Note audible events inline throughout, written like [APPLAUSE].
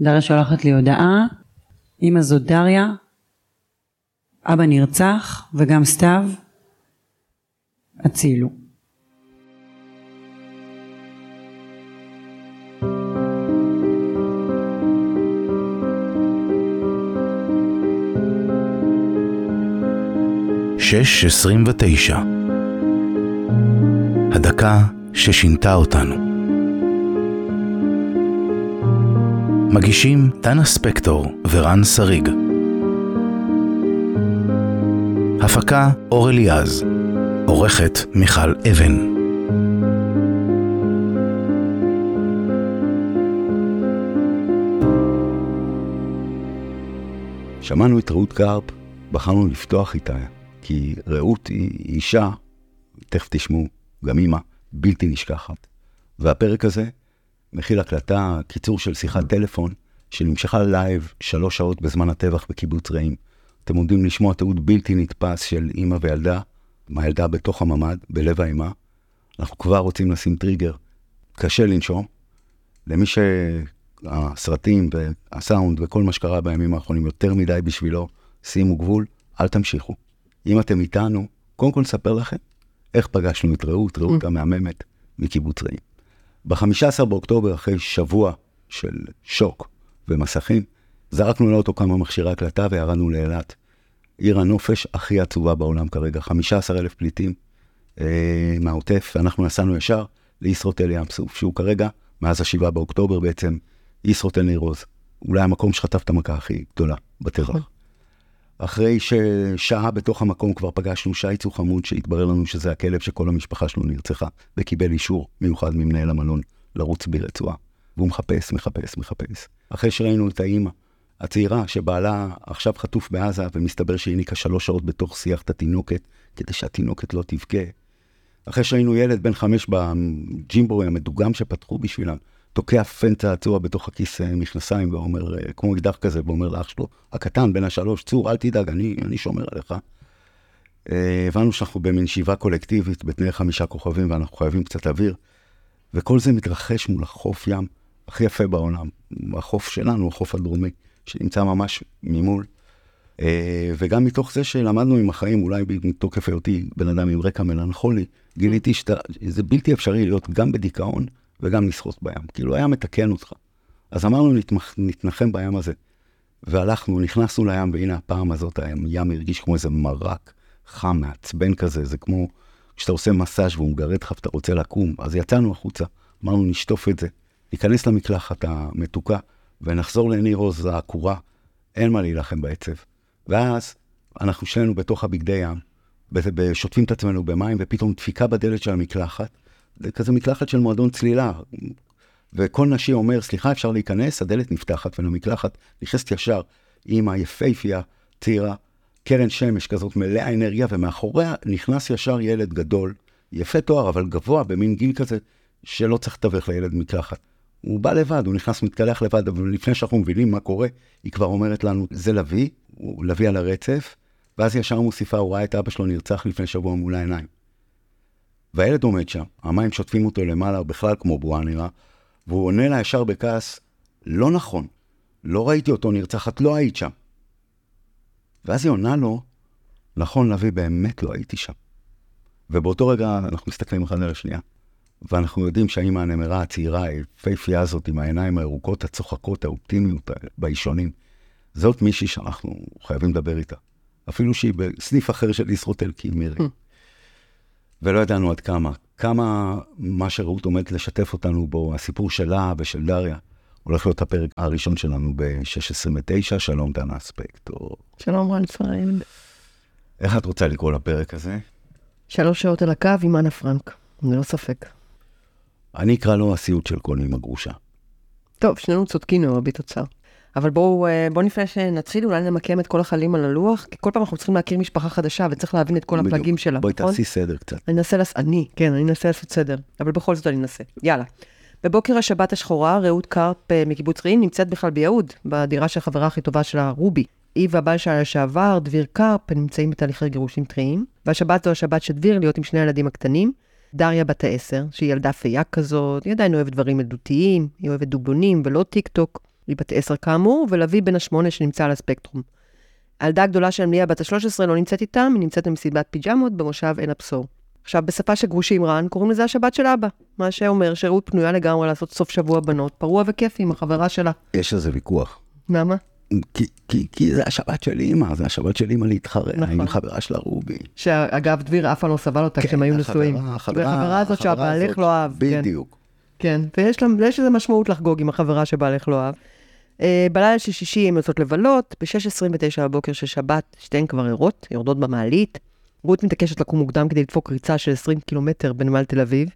דריה שולחת לי הודעה, אמא זאת דריה, אבא נרצח וגם סתיו, הצילו. שש עשרים ותשע הדקה ששינתה אותנו. מגישים דנה ספקטור ורן שריג. הפקה אור אליעז. עורכת מיכל אבן. שמענו את רעות קרפ, בחרנו לפתוח איתה, כי רעות היא אישה, תכף תשמעו, גם אימא, בלתי נשכחת. והפרק הזה מכיל הקלטה, קיצור של שיחת טלפון, שנמשכה לייב שלוש שעות בזמן הטבח בקיבוץ רעים. אתם עומדים לשמוע תיעוד בלתי נתפס של אימא וילדה, מהילדה בתוך הממ"ד, בלב האימה. אנחנו כבר רוצים לשים טריגר. קשה לנשום. למי שהסרטים והסאונד וכל מה שקרה בימים האחרונים יותר מדי בשבילו, שימו גבול, אל תמשיכו. אם אתם איתנו, קודם כל נספר לכם איך פגשנו את רעות, רעות mm. המהממת מקיבוץ רעים. ב-15 באוקטובר, אחרי שבוע של שוק ומסכים, זרקנו לאוטו כמה מכשירי הקלטה וירדנו לאילת. עיר הנופש הכי עצובה בעולם כרגע, 15 אלף פליטים אה, מהעוטף, ואנחנו נסענו ישר לישרוטל ים סוף, שהוא כרגע, מאז ה-7 באוקטובר בעצם, ישרוטל ניר עוז. אולי המקום שחטף את המכה הכי גדולה בטבח. אחרי ששעה בתוך המקום כבר פגשנו שייצו חמוד, שהתברר לנו שזה הכלב שכל המשפחה שלו נרצחה, וקיבל אישור מיוחד ממנהל המלון לרוץ ברצועה. והוא מחפש, מחפש, מחפש. אחרי שראינו את האימא הצעירה שבעלה עכשיו חטוף בעזה, ומסתבר שהיא הניקה שלוש שעות בתוך שיח את התינוקת, כדי שהתינוקת לא תבכה. אחרי שהיינו ילד בן חמש בג'ימבורי המדוגם שפתחו בשבילם, תוקע פן צעצוע בתוך הכיס אה, מכנסיים, ואומר, אה, כמו אקדח כזה, ואומר לאח שלו, הקטן, בן השלוש, צור, אל תדאג, אני, אני שומר עליך. אה, הבנו שאנחנו במין שיבה קולקטיבית בתנאי חמישה כוכבים, ואנחנו חייבים קצת אוויר, וכל זה מתרחש מול החוף ים הכי יפה בעולם, החוף שלנו, החוף הדרומי. שנמצא ממש ממול. אה, וגם מתוך זה שלמדנו עם החיים, אולי מתוקף היותי בן אדם עם רקע מלנכולי, גיליתי שזה בלתי אפשרי להיות גם בדיכאון וגם לשחות בים. כאילו, היה מתקן אותך. אז אמרנו, נתמח, נתנחם בים הזה. והלכנו, נכנסנו לים, והנה הפעם הזאת הים הרגיש כמו איזה מרק חם, מעצבן כזה, זה כמו כשאתה עושה מסאז' והוא מגרד לך ואתה רוצה לקום. אז יצאנו החוצה, אמרנו, נשטוף את זה, ניכנס למקלחת המתוקה, ונחזור לניר עוז העקורה, אין מה להילחם בעצב. ואז אנחנו שנינו בתוך הבגדי ים, שוטפים את עצמנו במים, ופתאום דפיקה בדלת של המקלחת, כזה מקלחת של מועדון צלילה. וכל נשי אומר, סליחה, אפשר להיכנס? הדלת נפתחת, ולמקלחת נכנסת ישר אימא יפייפייה, צעירה, קרן שמש כזאת מלאה אנרגיה, ומאחוריה נכנס ישר ילד גדול, יפה תואר, אבל גבוה, במין גיל כזה, שלא צריך לתווך לילד מקלחת. הוא בא לבד, הוא נכנס, מתקלח לבד, אבל לפני שאנחנו מבינים מה קורה, היא כבר אומרת לנו, זה לביא, הוא לביא על הרצף, ואז ישר מוסיפה, הוא ראה את אבא שלו נרצח לפני שבוע מול העיניים. והילד עומד שם, המים שוטפים אותו למעלה, בכלל כמו בועה נראה, והוא עונה לה ישר בכעס, לא נכון, לא ראיתי אותו נרצח, את לא היית שם. ואז היא עונה לו, נכון, לביא, באמת לא הייתי שם. ובאותו רגע אנחנו מסתכלים אחד על השנייה. ואנחנו יודעים שהאימא הנמרה הצעירה, היפהפייה הזאת, עם העיניים הירוקות, הצוחקות, האופטימיות, באישונים, זאת מישהי שאנחנו חייבים לדבר איתה. אפילו שהיא בסניף אחר של ישרוטל, כי היא מירי. ולא ידענו עד כמה. כמה מה שרעות עומדת לשתף אותנו בו, הסיפור שלה ושל דריה, הולך להיות הפרק הראשון שלנו ב-629, שלום דנה אספקטור. שלום רן פריים. איך את רוצה לקרוא לפרק הזה? שלוש שעות על הקו עם אנה פרנק, ללא ספק. אני אקרא לו הסיוט של כל אימא גרושה. טוב, שנינו צודקים למרבית הצער. אבל בואו, אה, בוא לפני שנתחיל, אולי נמקם את כל החלים על הלוח, כי כל פעם אנחנו צריכים להכיר משפחה חדשה וצריך להבין את כל בדיוק. הפלגים שלה, בואי נכון? תעשי סדר קצת. אני אנסה, לס... אני, כן, אני אנסה לעשות סדר, אבל בכל זאת אני אנסה. יאללה. בבוקר השבת השחורה, רעות קרפ אה, מקיבוץ רעים נמצאת בכלל ביהוד, בדירה של החברה הכי טובה שלה, רובי. היא והבעל שלה לשעבר, דביר קרפ, נמצאים בתהליכי גירושים טריים, והשבת זו השבת של דביר להיות עם שני הילדים הקטנים, דריה בת העשר, שהיא ילדה פייה כזאת, היא עדיין אוהבת דברים ילדותיים, היא אוהבת דובונים ולא טיק טוק. היא בת עשר כאמור, ולוי בן השמונה שנמצא על הספקטרום. הילדה הגדולה שלהם, ליה בת ה-13, לא נמצאת איתם, היא נמצאת במסיבת פיג'מות במושב עין הבשור. עכשיו, בשפה של גרושים רן, קוראים לזה השבת של אבא. מה שאומר שרעות פנויה לגמרי לעשות סוף שבוע בנות, פרוע וכיפי עם החברה שלה. יש על זה ויכוח. למה? כי, כי, כי זה השבת של אימא, זה השבת של אימא להתחרע נכון. עם חברה שלה רובי. שאגב, דביר אף פעם לא סבל אותה כשהם היו נשואים. החברה- הזאת שהבעלך לא אהב. כן. בדיוק. כן, ויש לה- ויש לזה משמעות לחגוג עם החברה שבעלך לא אהב. אה, בלילה של שישי הן יוצאות לבלות, ב-6.29 בבוקר של שבת, שתיהן כבר ערות, יורדות במעלית. רות מתעקשת לקום מוקדם כדי לדפוק ריצה של 20 קילומטר בנמל תל אביב.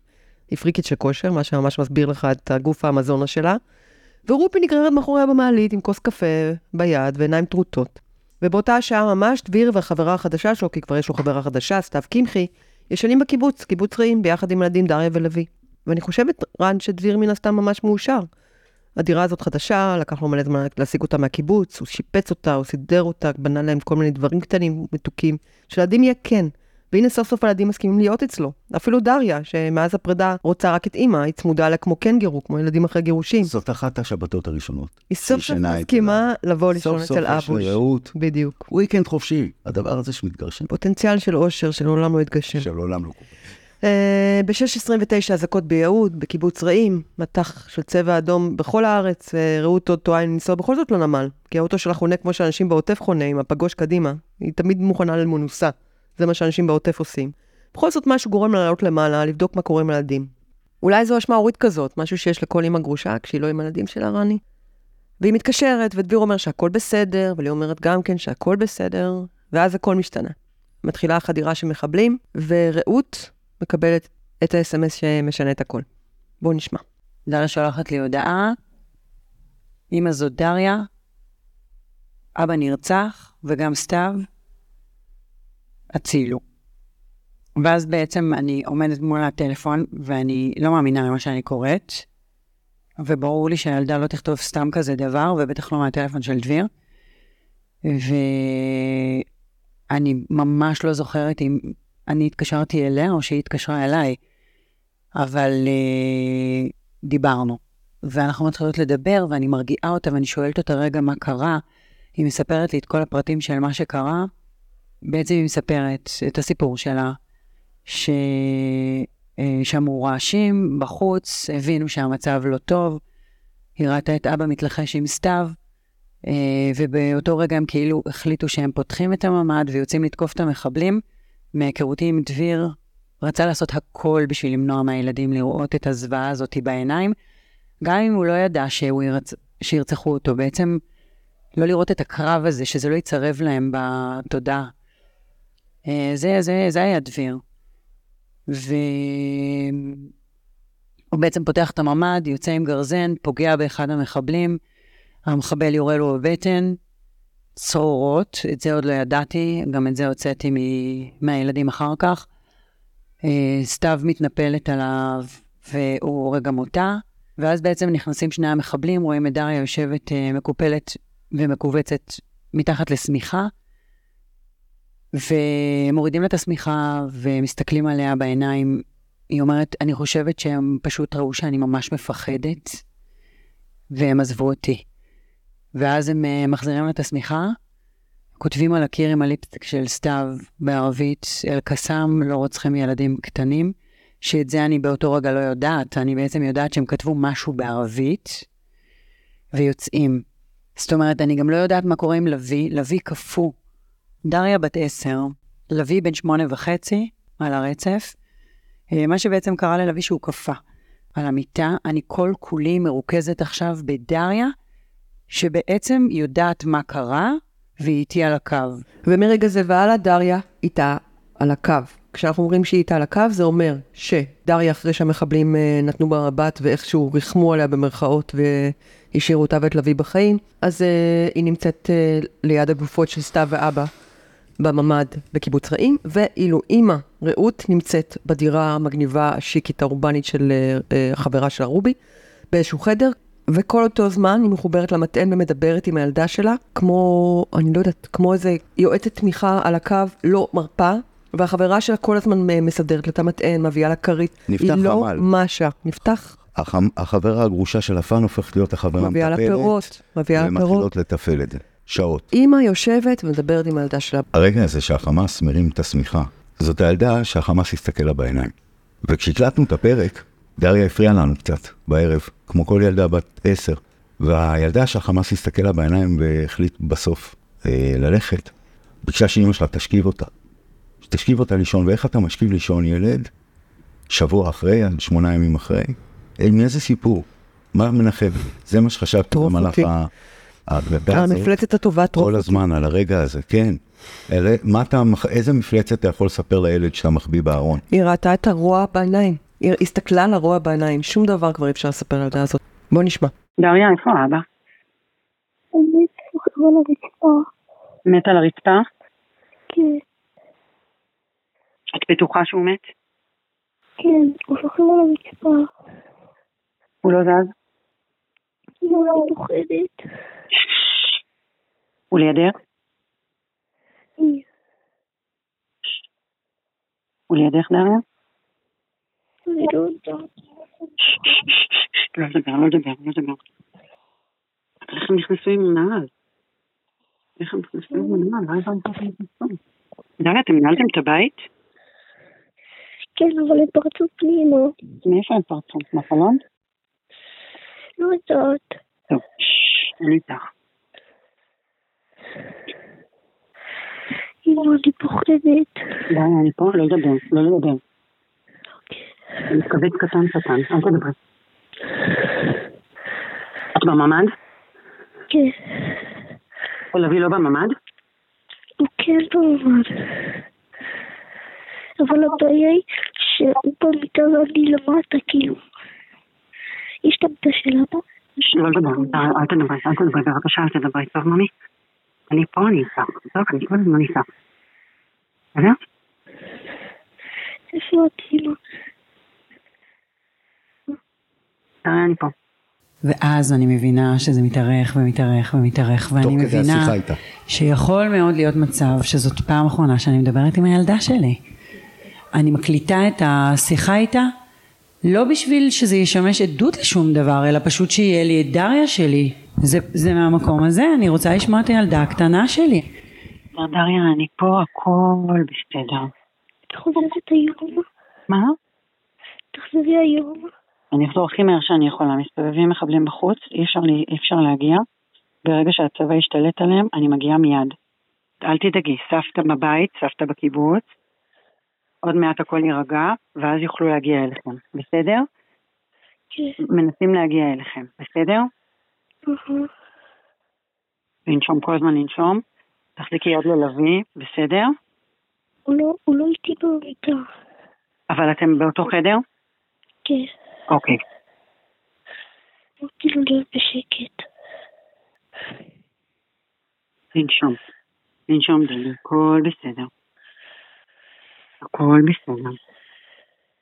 היא פריקית של כושר, מה שממש מסביר לך את הגוף האמזונה שלה. ורופי נגררת מאחוריה במעלית עם כוס קפה ביד ועיניים טרוטות. ובאותה השעה ממש דביר והחברה החדשה שלו, כי כבר יש לו חברה חדשה, סתיו קמחי, ישנים בקיבוץ, קיבוץ רעים, ביחד עם ילדים דריה ולוי. ואני חושבת, רן, שדביר מן הסתם ממש מאושר. הדירה הזאת חדשה, לקח לו מלא זמן להשיג אותה מהקיבוץ, הוא שיפץ אותה, הוא סידר אותה, בנה להם כל מיני דברים קטנים, מתוקים. שלילדים יהיה כן. והנה סוף סוף הילדים מסכימים להיות אצלו. אפילו דריה, שמאז הפרידה רוצה רק את אימא, היא צמודה אליה כמו קנגרו, כמו ילדים אחרי גירושים. זאת אחת השבתות הראשונות. היא סוף סוף אצל מסכימה לבוא לישון סוף סוף אצל יש אבוש. לרעות בדיוק. וויקנד חופשי. הדבר הזה שמתגרשים, פוטנציאל של אושר שלעולם לא יתגשם. שלעולם לא קורה. אה, ב-6.29 אזעקות ביהוד, בקיבוץ רעים, מטח של צבע אדום בכל הארץ, אה, רעות עוד טועה לנסוע בכל זאת לנמל, כי האוטו שלה חונה כמו שאנשים בעוטף חונה, עם הפגוש קדימה. היא תמיד מוכנה למנוסה. זה מה שאנשים בעוטף עושים. בכל זאת משהו גורם לה לעלות למעלה, לבדוק מה קורה עם הילדים. אולי זו אשמה הורית כזאת, משהו שיש לכל אמא גרושה כשהיא לא עם הילדים שלה, רני. והיא מתקשרת, ודביר אומר שהכל בסדר, ולי אומרת גם כן שהכל בסדר, ואז הכל משתנה. מתחילה החדירה של מחבלים, ורעות מקבלת את ה-SMS שמשנה את הכל. בואו נשמע. דריה שולחת לי הודעה, אמא זאת דריה, אבא נרצח, וגם סתיו, הצילו. ואז בעצם אני עומדת מול הטלפון, ואני לא מאמינה למה שאני קוראת, וברור לי שהילדה לא תכתוב סתם כזה דבר, ובטח לא מהטלפון של דביר. ואני ממש לא זוכרת אם אני התקשרתי אליה או שהיא התקשרה אליי, אבל uh, דיברנו. ואנחנו מתחילות לדבר, ואני מרגיעה אותה, ואני שואלת אותה רגע מה קרה. היא מספרת לי את כל הפרטים של מה שקרה. בעצם היא מספרת את הסיפור שלה, ששמעו רעשים בחוץ, הבינו שהמצב לא טוב, היא ראתה את אבא מתלחש עם סתיו, אה, ובאותו רגע הם כאילו החליטו שהם פותחים את הממ"ד ויוצאים לתקוף את המחבלים. מהיכרותי עם דביר, רצה לעשות הכל בשביל למנוע מהילדים לראות את הזוועה הזאת בעיניים, גם אם הוא לא ידע שהוא ירצ... שירצחו אותו. בעצם לא לראות את הקרב הזה, שזה לא יצרב להם בתודעה. אה, זה, זה, זה היה דביר. והוא בעצם פותח את הממ"ד, יוצא עם גרזן, פוגע באחד המחבלים, המחבל יורה לו בבטן, צרורות, את זה עוד לא ידעתי, גם את זה הוצאתי מ- מהילדים אחר כך. אה, סתיו מתנפלת עליו והוא הורג גם ואז בעצם נכנסים שני המחבלים, רואים את דריה יושבת אה, מקופלת ומכווצת מתחת לשמיכה, ומורידים לה את השמיכה ומסתכלים עליה בעיניים. היא אומרת, אני חושבת שהם פשוט ראו שאני ממש מפחדת, והם עזבו אותי. ואז הם uh, מחזירים את השמיכה, כותבים על הקיר עם הליפסטיק של סתיו בערבית, אל-קסאם, לא רוצחים ילדים קטנים, שאת זה אני באותו רגע לא יודעת, אני בעצם יודעת שהם כתבו משהו בערבית, ויוצאים. זאת אומרת, אני גם לא יודעת מה קורה עם לביא, לביא קפוא. דריה בת עשר, לביא בן שמונה וחצי, על הרצף. אה, מה שבעצם קרה ללביא שהוא קפא על המיטה, אני כל כולי מרוכזת עכשיו בדריה, שבעצם יודעת מה קרה, והיא איתי על הקו. ומרגע זה והלאה, דריה איתה על הקו. כשאנחנו אומרים שהיא איתה על הקו, זה אומר שדריה, אחרי שהמחבלים אה, נתנו בה מבט ואיכשהו ריחמו עליה במרכאות והשאירו אותה ואת לביא בחיים, אז אה, היא נמצאת אה, ליד הגופות של סתיו ואבא בממ"ד בקיבוץ רעים, ואילו אימא, רעות, נמצאת בדירה המגניבה השיקית האורבנית של אה, החברה שלה רובי, באיזשהו חדר, וכל אותו זמן היא מחוברת למטען ומדברת עם הילדה שלה, כמו, אני לא יודעת, כמו איזה יועצת תמיכה על הקו, לא מרפה, והחברה שלה כל הזמן מסדרת לה את המטען, מביאה לה כרית. נפתח היא לא חמ"ל. משה, נפתח הח- החברה הגרושה של הפאן הופכת להיות החברה מביאה לה המטפלת, פירות, מביאה לה פירות. ומתחילות לתפעל את זה, שעות. אימא יושבת ומדברת עם הילדה שלה. הרגע הזה שהחמאס מרים את השמיכה, זאת הילדה שהחמאס הסתכל לה בעיניים. וכשהקלטנו את הפרק, דריה הפריעה לנו קצת בערב, כמו כל ילדה בת עשר. והילדה שהחמאס הסתכל לה בעיניים והחליט בסוף אה, ללכת, ביקשה שאימא שלה תשכיב אותה. שתשכיב אותה לישון, ואיך אתה משכיב לישון ילד? שבוע אחרי, שמונה ימים אחרי? עם איזה סיפור? מה מנחם? זה מה שחשבתי במהלך. ה- הזאת. המפלצת הטובה טרוף. כל הזמן על הרגע הזה, כן. אלה, מה אתה, איזה מפלצת אתה יכול לספר לילד שאתה מחביא בארון? היא ראתה את הרוע בעיניים. היא הסתכלה על הרוע בעיניים. שום דבר כבר אי אפשר לספר על הילדה הזאת. בוא נשמע. דריה, איפה אבא? אני שוכב על הרצפה. מת על הרצפה? כן, את בטוחה שהוא מת? כן, הוא שוכב על הרצפה. הוא לא זז? אני לא פוחדת. הוא לידך? הוא לידך דריה? אני לא יודעת. לא לדבר, לא לדבר, לא לדבר. איך הם נכנסו עם הנעל? איך הם נכנסו עם הנעל? לא הבנתי איך הם נכנסו. דריה, אתם ניהלתם את הבית? כן, אבל הם פרצו פנימה. מאיפה הם פרצו? מהחלון? לא יודעת. טוב, ששש, אני איתך. אמא, אני פוחדת. דריה, אני פה, לא לדבר, לא לדבר. מתכווץ קטן קטן, אל תדברי. את בממ"ד? כן, או לביא לא בממ"ד? הוא כן במובן. אבל הבעיה היא שהוא במיטה ואני למטה, כאילו. יש את המיטה של אבא. לא לדבר, אל אל תדברי, אל תדברי, בבקשה אל תדברי, טוב ממי? אני פה, אני איתך, טוב, אני כל הזמן איתך. בסדר? איפה את תראה, אני פה. ואז אני מבינה שזה מתארך ומתארך ומתארך, ואני מבינה. שיכול מאוד להיות מצב שזאת פעם אחרונה שאני מדברת עם הילדה שלי. אני מקליטה את השיחה איתה, לא בשביל שזה ישמש עדות לשום דבר, אלא פשוט שיהיה לי את דריה שלי. זה, זה מהמקום הזה, אני רוצה לשמוע את הילדה הקטנה שלי. דריה, אני פה, הכל בסדר. תחזרי היום. מה? תחזרי היום. אני אחזור הכי מהר שאני יכולה, מסתובבים מחבלים בחוץ, אי אפשר, לי- אי אפשר להגיע. ברגע שהצבא ישתלט עליהם, אני מגיעה מיד. אל תדאגי, סבתא בבית, סבתא בקיבוץ, עוד מעט הכל יירגע, ואז יוכלו להגיע אליכם, בסדר? כן. מנסים להגיע אליכם, בסדר? לנשום כל הזמן לנשום. תחזיקי יד ללוי, בסדר? הוא לא, הוא לא איתי במיטה. אבל אתם באותו חדר? כן. אוקיי. אמרתי לו להיות בשקט. לנשום. לנשום דלי, הכל בסדר. הכל בסדר.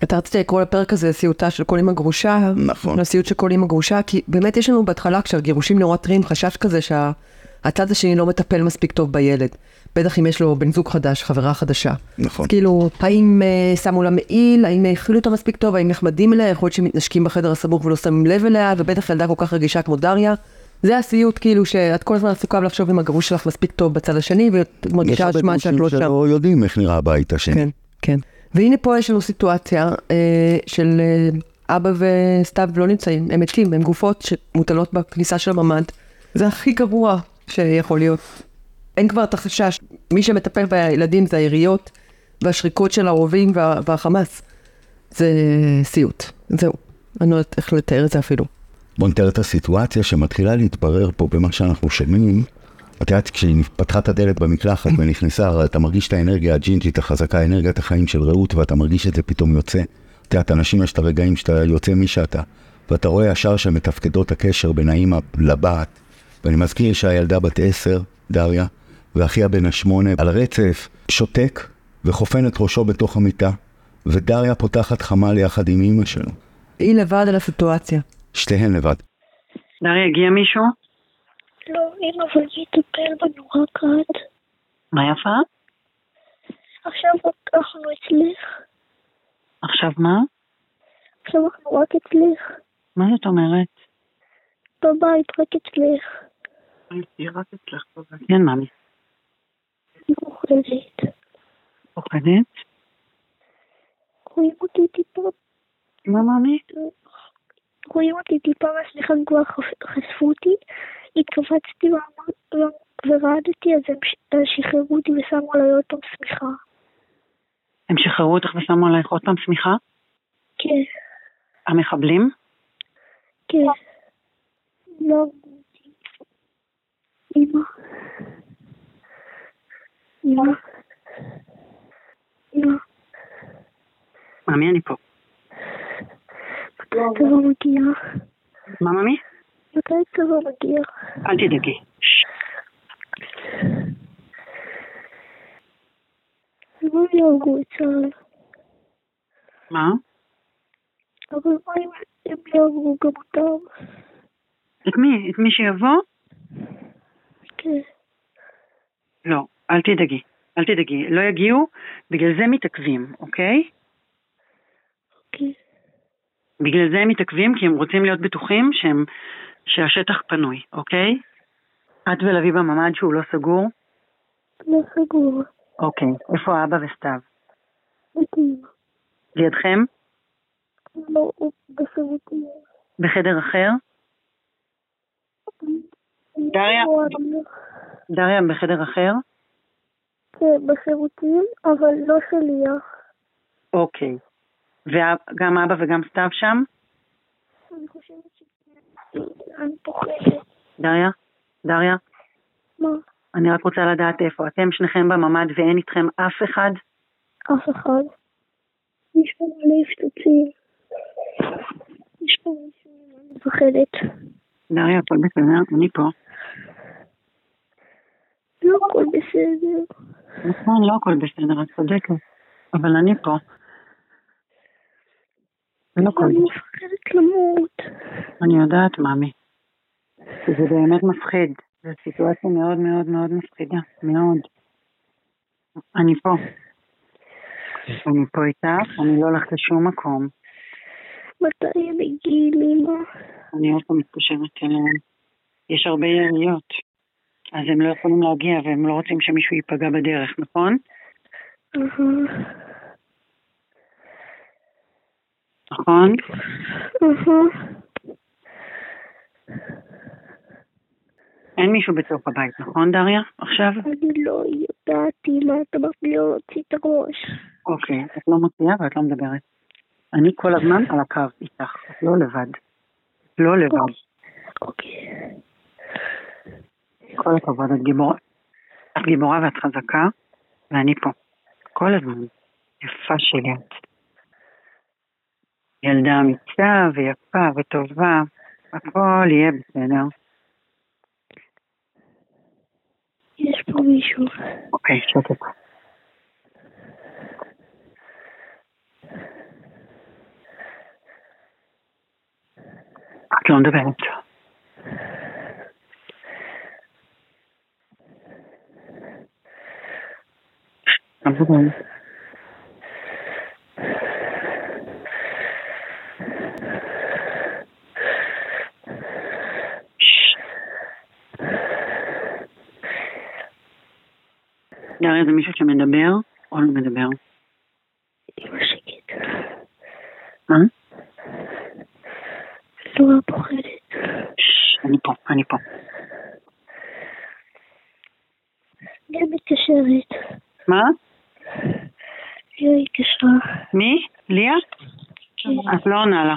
אתה רצית לקרוא לפרק הזה סיוטה של כל אמא גרושה. נכון. לסיוט של כל אמא גרושה, כי באמת יש לנו בהתחלה, כשהגירושים נורא טריים, חשש כזה שהצד השני לא מטפל מספיק טוב בילד. בטח אם יש לו בן זוג חדש, חברה חדשה. נכון. אז כאילו, האם uh, שמו לה מעיל, האם האכילו אותה מספיק טוב, האם נחמדים אליה, יכול להיות שמתנשקים בחדר הסמוך ולא שמים לב אליה, ובטח ילדה כל כך רגישה כמו דריה. זה הסיוט, כאילו, שאת כל הזמן עסוקה לחשוב אם הגרוש שלך מספיק טוב בצד השני, ואת יש מרגישה הרבה אשמה שאת גרושים לא שם. שלא יודעים איך נראה הבית השני. כן, כן. והנה פה יש לנו סיטואציה אה, של אה, אבא וסתיו לא נמצאים, הם מתים, הם גופות שמוטלות בכניסה של הממ"ד. זה הכי גרוע שיכול להיות. אין כבר את החשש, מי שמטפל בילדים זה העיריות והשריקות של הרובים וה, והחמאס. זה סיוט, זהו. אני לא יודעת איך לתאר את זה אפילו. בוא נתאר את הסיטואציה שמתחילה להתברר פה במה שאנחנו שומעים. את יודעת, כשהיא פתחה את הדלת במקלחת [LAUGHS] ונכנסה, אתה מרגיש את האנרגיה הג'ינג'ית החזקה, אנרגיית החיים של רעות, ואתה מרגיש את זה פתאום יוצא. את יודעת, אנשים יש את הרגעים שאתה יוצא מי שאתה, ואתה רואה ישר שמתפקדות הקשר בין האמא לבת. ואני מזכיר שהילדה בת עשר, דריה, ואחיה בן השמונה, על הרצף, שותק וחופן את ראשו בתוך המיטה, ודריה פותחת חמ"ל יחד עם אמא שלו. היא לבד על הסיטואציה. שתיהן לבד. דריה, הגיע מישהו? לא, אמא, אבל מי יטפל בנו רק את? מה יפה? עכשיו רק אנחנו אצלך. עכשיו מה? עכשיו אנחנו רק אצלך. מה זאת אומרת? בבית, רק אצלך. היא רק אצלך בבית. כן, מאמי. מוחלת. פוחדת? רואים אותי טיפה, מה מאמי? רואים אותי טיפה מהסליחה כבר חש- חשפו אותי, התכווצתי ורעדתי, אז הם שחררו אותי ושמו עליי עוד פעם שמיכה. הם שחררו אותך ושמו עלייך עוד פעם שמיכה? כן, המחבלים? כן. לא. אמא. אמא. אמא. מאמי, אני פה. מתי הצבא מגיע? מה מאמי? מתי הצבא מגיע? אל תדאגי. למה הם יהרגו את צה"ל? מה? אבל מה אם הם יהרגו גם אותם? את מי? את מי שיבוא? כן. לא, אל תדאגי. אל תדאגי. לא יגיעו, בגלל זה מתעכבים, אוקיי? אוקיי. בגלל זה הם מתעכבים, כי הם רוצים להיות בטוחים שהם, שהשטח פנוי, אוקיי? את ולוי בממ"ד שהוא לא סגור? לא סגור. אוקיי. איפה אבא וסתיו? מתאים. לידכם? לא, בשירותים. בחדר אחר? דריה? דריה בחדר אחר? כן, בשירותים, אבל לא שליח. אוקיי. וגם אבא וגם סתיו שם? אני חושבת ש... אני פוחדת. דריה? דריה? מה? אני רק רוצה לדעת איפה. אתם שניכם בממ"ד ואין איתכם אף אחד? אף אחד. יש פה מלא הפצוצים. יש פה מישהו, אני מפחדת. דריה, הכל בסדר, אני פה. לא הכל בסדר. נכון, לא הכל בסדר, את צודקת. אבל אני פה. לא אני. מפחדת למות. אני יודעת, מאמי. זה באמת מפחיד. זו סיטואציה מאוד מאוד מאוד מפחידה. מאוד. אני פה. אני פה איתך, אני לא הולכת לשום מקום. מתי הם הגיעו לאמא? אני עוד פעם מתקשרת אליהם. יש הרבה יריות. אז הם לא יכולים להגיע והם לא רוצים שמישהו ייפגע בדרך, נכון? אהה. נכון? אהה. אין מישהו בתוך הבית, נכון, דריה? עכשיו? אני לא יודעת אמא, את אמרת לי לא להוציא את הראש. אוקיי, את לא מוציאה ואת לא מדברת. אני כל הזמן על הקו איתך, את לא לבד. לא לבד. אוקיי. כל הכבוד, את גיבורה. את גיבורה ואת חזקה, ואני פה. כל הזמן. יפה שלי את. ילדה אמיצה ויפה וטובה, הכל יהיה בסדר. יש פה מישהו. אוקיי, שקט. את לא מדברת. לא מדברת. דריה זה מישהו שמדבר או לא מדבר? אמא שקט. מה? לא פוחדת. ששש, אני פה, אני פה. גם מתקשרת. מה? היא התקשרה. מי? ליה? את לא עונה לה.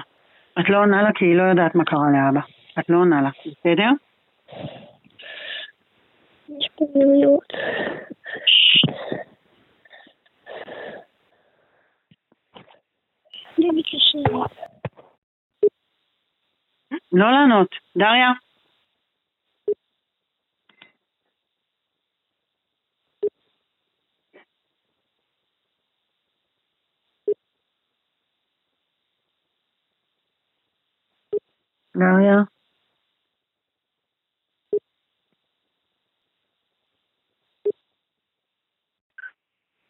את לא עונה לה כי היא לא יודעת מה קרה לאבא. את לא עונה לה, בסדר? יש פה מרירות. לא לענות. דריה? דריה?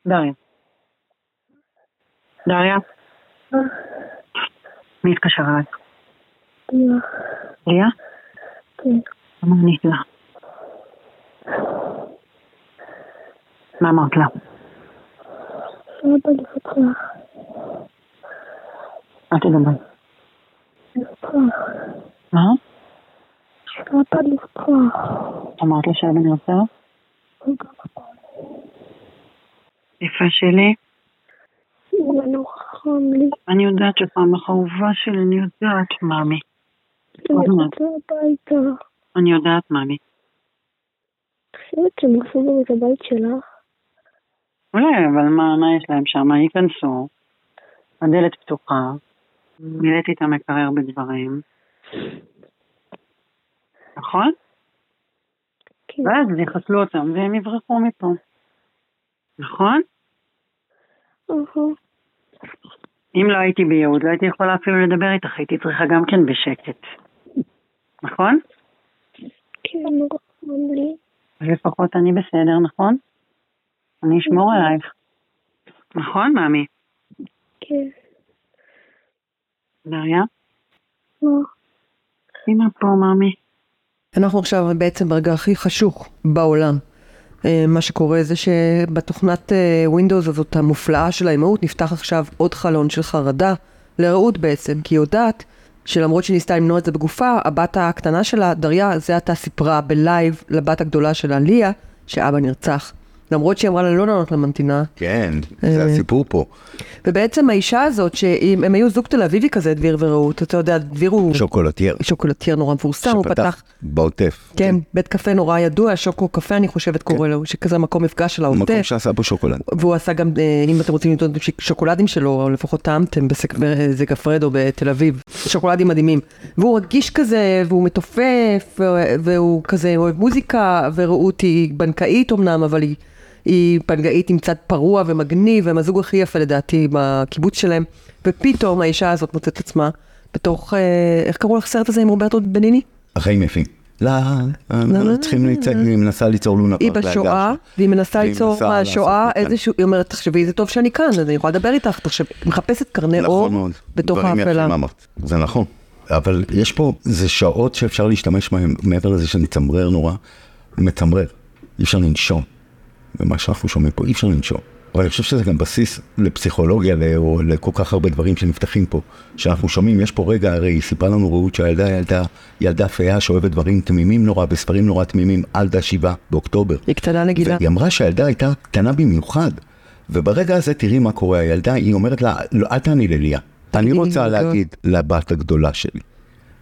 דריה. דריה? מי התקשר אלייך? ליה. ליה? כן. מה ענית לה? מה אמרת לה? שאבא נרצח. אל תדבר. מה? שאבא נרצח. אמרת לה שאבא נרצח? וגם יפה שלי. אני יודעת שפעמך אהובה שלי, אני יודעת, מאמי. אני רוצה הביתה. אני יודעת, מאמי. חושבת שהם עשו גם את הבית שלך. אולי, אבל מה, מה יש להם שם? ייכנסו, הדלת פתוחה, מילאתי את המקרר בדברים, נכון? כן. ואז יחסלו אותם והם יברחו מפה. נכון? אם לא הייתי ביהוד, לא הייתי יכולה אפילו לדבר איתך, הייתי צריכה גם כן בשקט. נכון? כן, חם לי. לפחות אני בסדר, נכון? אני אשמור עלייך. נכון, מאמי? כן. דריה? מה? אמא פה, מאמי. אנחנו עכשיו בעצם ברגע הכי חשוך בעולם. אה, מה שקורה זה שבתוכנת אה, Windows הזאת המופלאה של האימהות נפתח עכשיו עוד חלון של חרדה לרעות בעצם, כי היא יודעת שלמרות שהיא ניסתה למנוע את זה בגופה, הבת הקטנה שלה, דריה, זה עתה סיפרה בלייב לבת הגדולה שלה, ליה, שאבא נרצח. למרות שהיא אמרה לה לא לענות לממתינה. כן, זה הסיפור פה. ובעצם האישה הזאת, שהם הם היו זוג תל אביבי כזה, דביר ורעות, אתה יודע, דביר הוא שוקולטייר. שוקולטייר נורא מפורסם, הוא פתח, בעוטף. כן, בית קפה נורא ידוע, שוקו קפה אני חושבת קורא לו, שכזה מקום מפגש של מקום העוטף. שעשה בו שוקולד. והוא עשה גם, אה, אם אתם רוצים לטעון שוקולדים שלו, או לפחות טעמתם באיזה גפרדו בתל אביב, שוקולדים מדהימים. והוא רגיש כזה, והוא מתופף, והוא כזה אוהב מוזיקה, ורעות היא בנקאית אמנם, אבל היא, היא בנקאית עם צד פרוע ומגניב, והם הזוג הכי יפה לדעתי בקיבוץ שלהם. ופתאום האישה הזאת מוצאת עצמה בתוך, אה, איך קראו לך סרט הזה עם רוברטו בניני? החיים יפים. לא, צריכים ליצור. היא מנסה ליצור לונה היא פארק בשואה, לאגף. והיא מנסה ליצור מהשואה. איזשהו, היא אומרת, תחשבי, זה טוב שאני כאן, אז אני יכולה לדבר איתך, תחשבי, היא מחפשת קרני אור נכון. בתוך האפלה. זה נכון. אבל יש פה, זה שעות שאפשר להשתמש בהן, מעבר לזה שנצמרר נורא, מצמרר. אי אפשר לנשום. ומה שאנחנו שומעים פה, אי אפשר לנשום. אבל אני חושב שזה גם בסיס לפסיכולוגיה, או לכל כך הרבה דברים שנפתחים פה. שאנחנו שומעים, יש פה רגע, הרי היא סיפרה לנו רעות שהילדה ילדה, ילדה פייה שאוהבת דברים תמימים נורא, בספרים נורא תמימים, אלדה שבעה באוקטובר. היא קטנה נגידה. והיא אמרה שהילדה הייתה קטנה במיוחד. וברגע הזה תראי מה קורה, הילדה, היא אומרת לה, לא, אל תעני לליה. אני רוצה. להגיד לבת הגדולה שלי.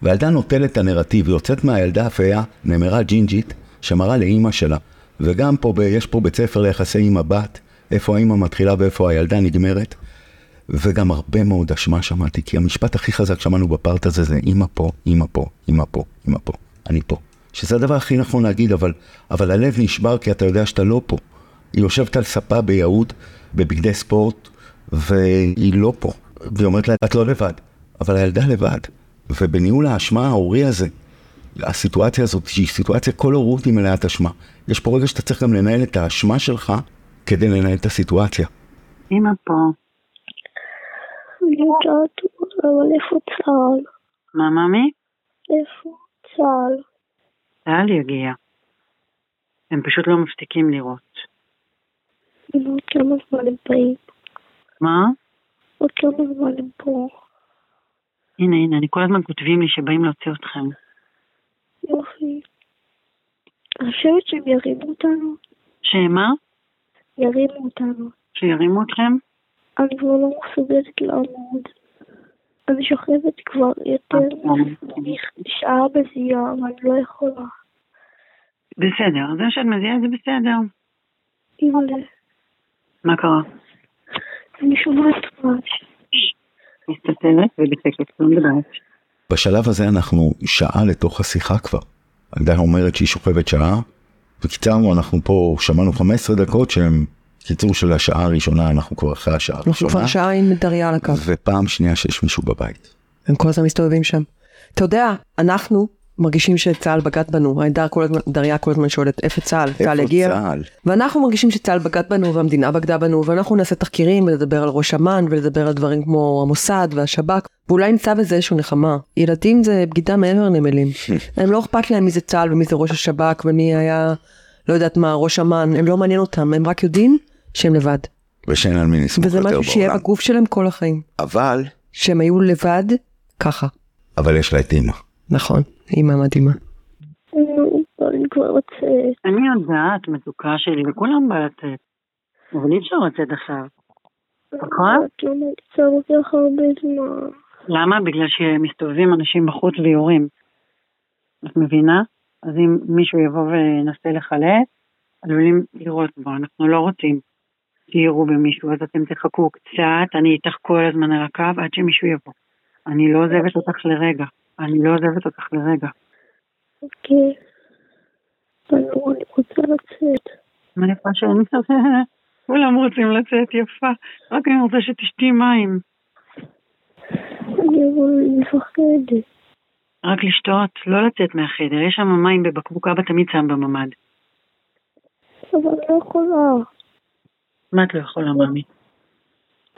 והילדה נוטלת את הנרטיב, יוצאת מהילדה הפיה, נמרה ג'ינג'ית, שמראה לאימא שלה. וגם פה, ב- יש פה בית ספר ליחסי אימא-בת, איפה האימא מתחילה ואיפה הילדה נגמרת. וגם הרבה מאוד אשמה שמעתי, כי המשפט הכי חזק שמענו בפארט הזה זה אימא פה, אימא פה, אימא פה, אימא פה, אני פה. שזה הדבר הכי נכון להגיד, אבל, אבל הלב נשבר כי אתה יודע שאתה לא פה. היא יושבת על ספה ביהוד, בבגדי ספורט, והיא לא פה. והיא אומרת לה, את לא לבד, אבל הילדה לבד. ובניהול האשמה ההורי הזה, הסיטואציה הזאת, שהיא סיטואציה כל הורות היא מלאת אשמה. יש פה רגע שאתה צריך גם לנהל את האשמה שלך כדי לנהל את הסיטואציה. אמא פה. אני יודעת, אבל איפה צה"ל? מה, מאמי? איפה צה"ל? צה"ל יגיע. הם פשוט לא מפסיקים לראות. עוד כמה זמן הם באים? מה? עוד כמה זמן הם פה? הנה, הנה, אני כל הזמן כותבים לי שבאים להוציא אתכם. יופי. אני חושבת שהם ירימו אותנו. שמה? ירימו אותנו. שירימו אתכם? אני כבר לא מסוגלת לעמוד. אני שוכבת כבר יותר משעה בזיעה, ואני לא יכולה. בסדר, זה שאת מזיעה זה בסדר. אימא'לה, מה קרה? אני שומעת רעש. מסתתרת ובשקט, לא מדברת. בשלב הזה אנחנו שעה לתוך השיחה כבר. הילדה אומרת שהיא שוכבת שעה, וקיצרנו, אנחנו פה שמענו 15 דקות שהם קיצור של השעה הראשונה, אנחנו כבר אחרי השעה אנחנו כבר הראשונה, שעה עם דריה על הקו, ופעם שנייה שיש מישהו בבית. הם כל הזמן מסתובבים שם. אתה יודע, אנחנו מרגישים שצה"ל בגד בנו, העדה כל הזמן, דריה כל הזמן שואלת איפה צה"ל, צה"ל איפה הגיע, צה"ל? ואנחנו מרגישים שצה"ל בגד בנו והמדינה בגדה בנו, ואנחנו נעשה תחקירים ולדבר על ראש אמ"ן ולדבר על דברים כמו המוסד והשב"כ, ואולי נמצא בזה איזושהי נחמה. ילדים זה בגידה מעבר למילים. [LAUGHS] הם לא אכפת להם מי זה צה"ל ומי זה ראש השב"כ ומי היה, לא יודעת מה, ראש אמ"ן, הם לא מעניין אותם, הם רק יודעים שהם לבד. ושאין על מי נסמוך וזה יותר משהו שיהיה בעולם. בגוף שלהם כל החיים. אבל, שהם היו לבד, ככה. אבל יש לה את אימא. נכון, אימא מדהימה. אני כבר רוצה... אני יודעת, מתוקה שלי, וכולם בא לצאת. אבל אי אפשר לצאת עכשיו. נכון? את לא נמצא לוקח הרבה זמן. למה? בגלל שמסתובבים אנשים בחוץ ויורים. את מבינה? אז אם מישהו יבוא וינסה לחלץ, עלולים לירות בו, אנחנו לא רוצים שיראו במישהו, אז אתם תחכו קצת, אני איתך כל הזמן על הקו עד שמישהו יבוא. אני לא עוזבת אותך לרגע, אני לא עוזבת אותך לרגע. אוקיי. נו, אני רוצה לצאת. מה יפה שאני כולם רוצים לצאת יפה, רק אני רוצה שתשתי מים. אני מפחדת. רק לשתות, לא לצאת מהחדר, יש שם מים בבקבוק, אבא תמיד שם בממ"ד. אבל לא יכולה מה את לא יכולה, ממי?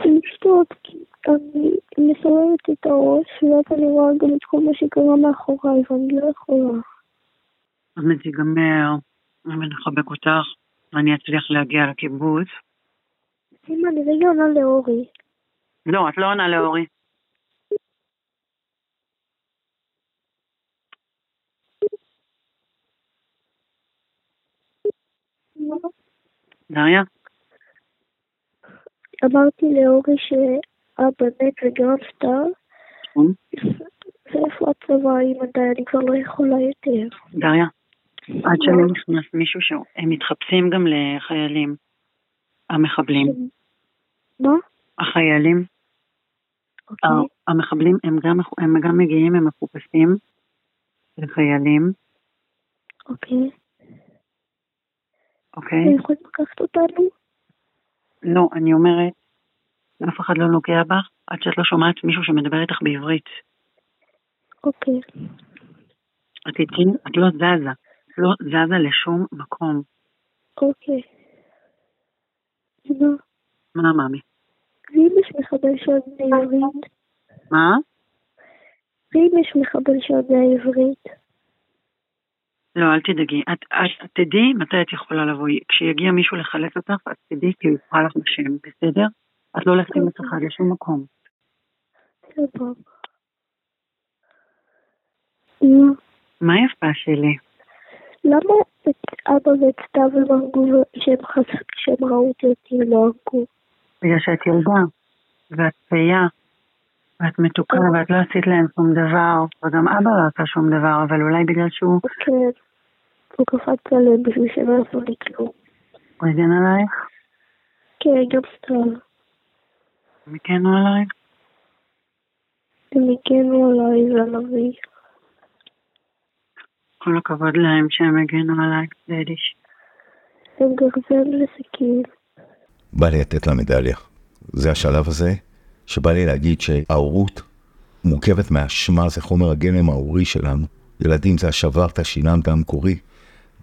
לשתות, כי אני מסובבת את הראש, ואז אני רואה גם את כל מה שקרה מאחוריי, ואני לא יכולה. מעט ייגמר, אני נחבק אותך, ואני אצליח להגיע לקיבוץ. אמא, אני רגע עונה לאורי. לא, את לא עונה לאורי. דריה? אמרתי לאורי שאבא מת וגם נפטר, נכון. ואיפה הצבא עם מתי אני כבר לא יכולה יותר. דריה? עד שלא נכנס מישהו שהם מתחפשים גם לחיילים. המחבלים. מה? החיילים, אוקיי. המחבלים הם גם, הם גם מגיעים, הם מחופשים לחיילים, אוקיי. אוקיי? אתם יכולים לקחת אותנו? לא, אני אומרת, אף אחד לא נוגע בך עד שאת לא שומעת מישהו שמדבר איתך בעברית. אוקיי. את איתי, את לא זזה. את לא זזה לשום מקום. אוקיי. מה? מה, מאמי? ואם יש מחבל שיודע עברית? מה? ואם יש מחבל שיודע עברית? לא, אל תדאגי. את, את, את תדעי מתי את יכולה לבוא. כשיגיע מישהו לחלץ אותך, את תדעי כי הוא יקרא לך בשם, בסדר? את לא הולכת עם אף אחד לשום מקום. מה? יפה שלי? למה את אבא ואת סתיו הם הרגו שהם ראו אותי ולא הרגו? בגלל שאת ילדה, ואת פעייה, ואת מתוקה, ואת לא עשית להם שום דבר, וגם אבא לא עשה שום דבר, אבל אולי בגלל שהוא כן. הוא קפץ עליהם בשביל שהם לא יעשו לי כלום. הוא הגן עלייך, כן, גם סתיו. הם הגנו עלייך. הם הגנו עליי ועל כל הכבוד להם שהם הגנו עלייך, דדיש. הם גרזן וסכין. בא לי לתת לה מדליה. זה השלב הזה שבא לי להגיד שההורות מורכבת מהאשמה, זה חומר הגלם ההורי שלנו. ילדים זה השברת, השיננת המקורי.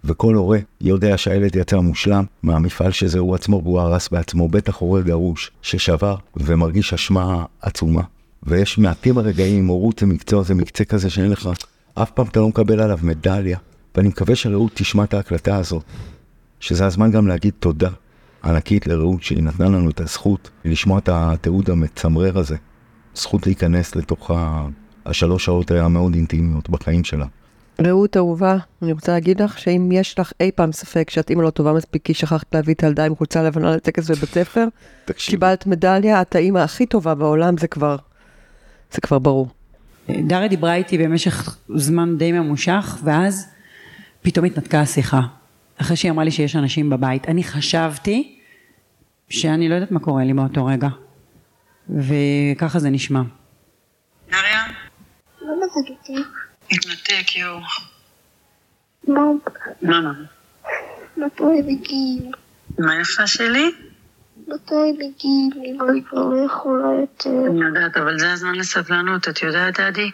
וכל הורה יודע שהילד יצא מושלם מהמפעל שזה הוא עצמו והוא הרס בעצמו, בטח הורה גרוש ששבר ומרגיש אשמה עצומה. ויש מעטים הרגעים, הורות זה מקצוע, זה מקצה כזה שאין לך, אף פעם אתה לא מקבל עליו מדליה. ואני מקווה שרעות תשמע את ההקלטה הזאת, שזה הזמן גם להגיד תודה ענקית לרעות שהיא נתנה לנו את הזכות לשמוע את התיעוד המצמרר הזה. זכות להיכנס לתוך ה... השלוש שעות המאוד אינטימיות בחיים שלה. רעות אהובה, אני רוצה להגיד לך שאם יש לך אי פעם ספק שאת אימא לא טובה מספיק כי שכחת להביא את הילדה עם חולצה לבנה לטקס בבית ספר, קיבלת מדליה, את האימא הכי טובה בעולם, זה כבר, זה כבר ברור. דריה דיברה איתי במשך זמן די ממושך, ואז פתאום התנתקה השיחה. אחרי שהיא אמרה לי שיש אנשים בבית. אני חשבתי שאני לא יודעת מה קורה לי באותו רגע. וככה זה נשמע. למה זה גדול? התנתק, יואו. מה? מה, מה? הם מגיעים? מה יפה שלי? מתי מגיעים? אם אני כבר לא יכולה יותר. אני יודעת, אבל זה הזמן לסבלנות, את יודעת, דדי?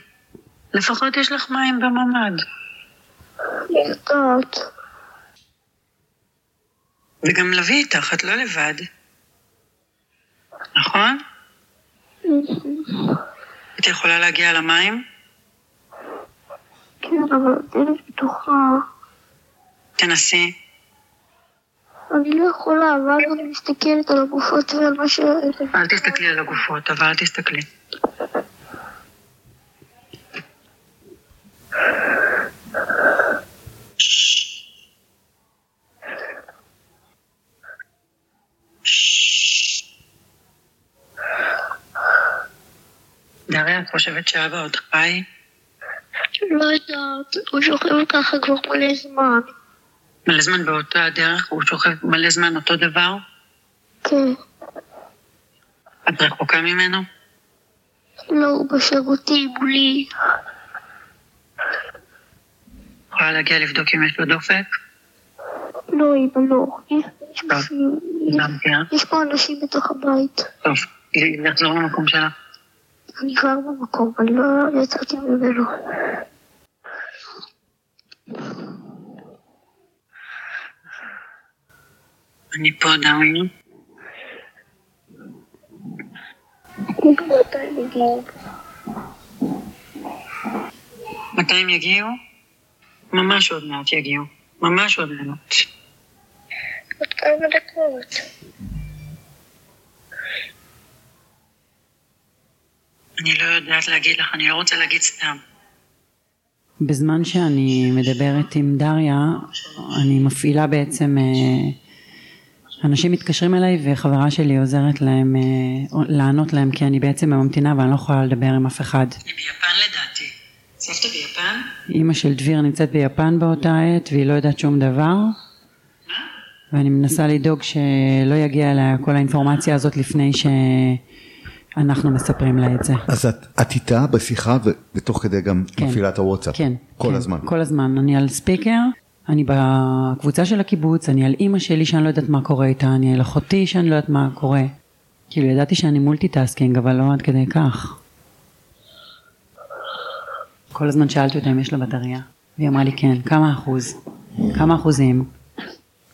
לפחות יש לך מים בממ"ד. אני יודעת. וגם לביא איתך, את לא לבד. נכון? את יכולה להגיע למים? כן, אבל הדלת פתוחה. תנסי. אני לא יכולה, ואז אני מסתכלת על הגופות ועל מה ש... אל תסתכלי על הגופות, אבל אל תסתכלי. דריה, את חושבת שאבא עוד חי? לא יודעת, הוא שוכב ככה כבר מלא זמן. מלא זמן באותה הדרך, הוא שוכב מלא זמן אותו דבר? כן. את רחוקה ממנו? לא, הוא בשירותים מולי. יכולה להגיע לבדוק אם יש לו דופק? לא, אמא, לא. יש- פה אנשים בתוך הבית. טוב, לחזור למקום שלה. אני כבר במקום, אני לא יצאתי ממנו. אני פה, מגיעים? מתי הם יגיעו? ממש עוד מעט יגיעו. ממש עוד מעט. עוד כמה דקות. אני לא יודעת להגיד לך, אני לא רוצה להגיד סתם. בזמן שאני מדברת עם דריה, אני מפעילה בעצם, אה, אנשים מתקשרים אליי וחברה שלי עוזרת להם, אה, לענות להם כי אני בעצם ממתינה ואני לא יכולה לדבר עם אף אחד. היא ביפן לדעתי. סבתא ביפן? אימא של דביר נמצאת ביפן באותה עת והיא לא יודעת שום דבר ואני מנסה לדאוג שלא יגיע אליה כל האינפורמציה הזאת לפני שאנחנו מספרים לה את זה. אז את, את איתה בשיחה ותוך כדי גם כן. מפעילה את הוואטסאפ. כן. כל כן, הזמן. כל הזמן. אני על ספיקר, אני בקבוצה של הקיבוץ, אני על אימא שלי שאני לא יודעת מה קורה איתה, אני על אחותי שאני לא יודעת מה קורה. כאילו ידעתי שאני multitasking אבל לא עד כדי כך. כל הזמן שאלתי אותה אם יש לה בטריה, והיא אמרה לי כן, כמה אחוז? כמה אחוזים?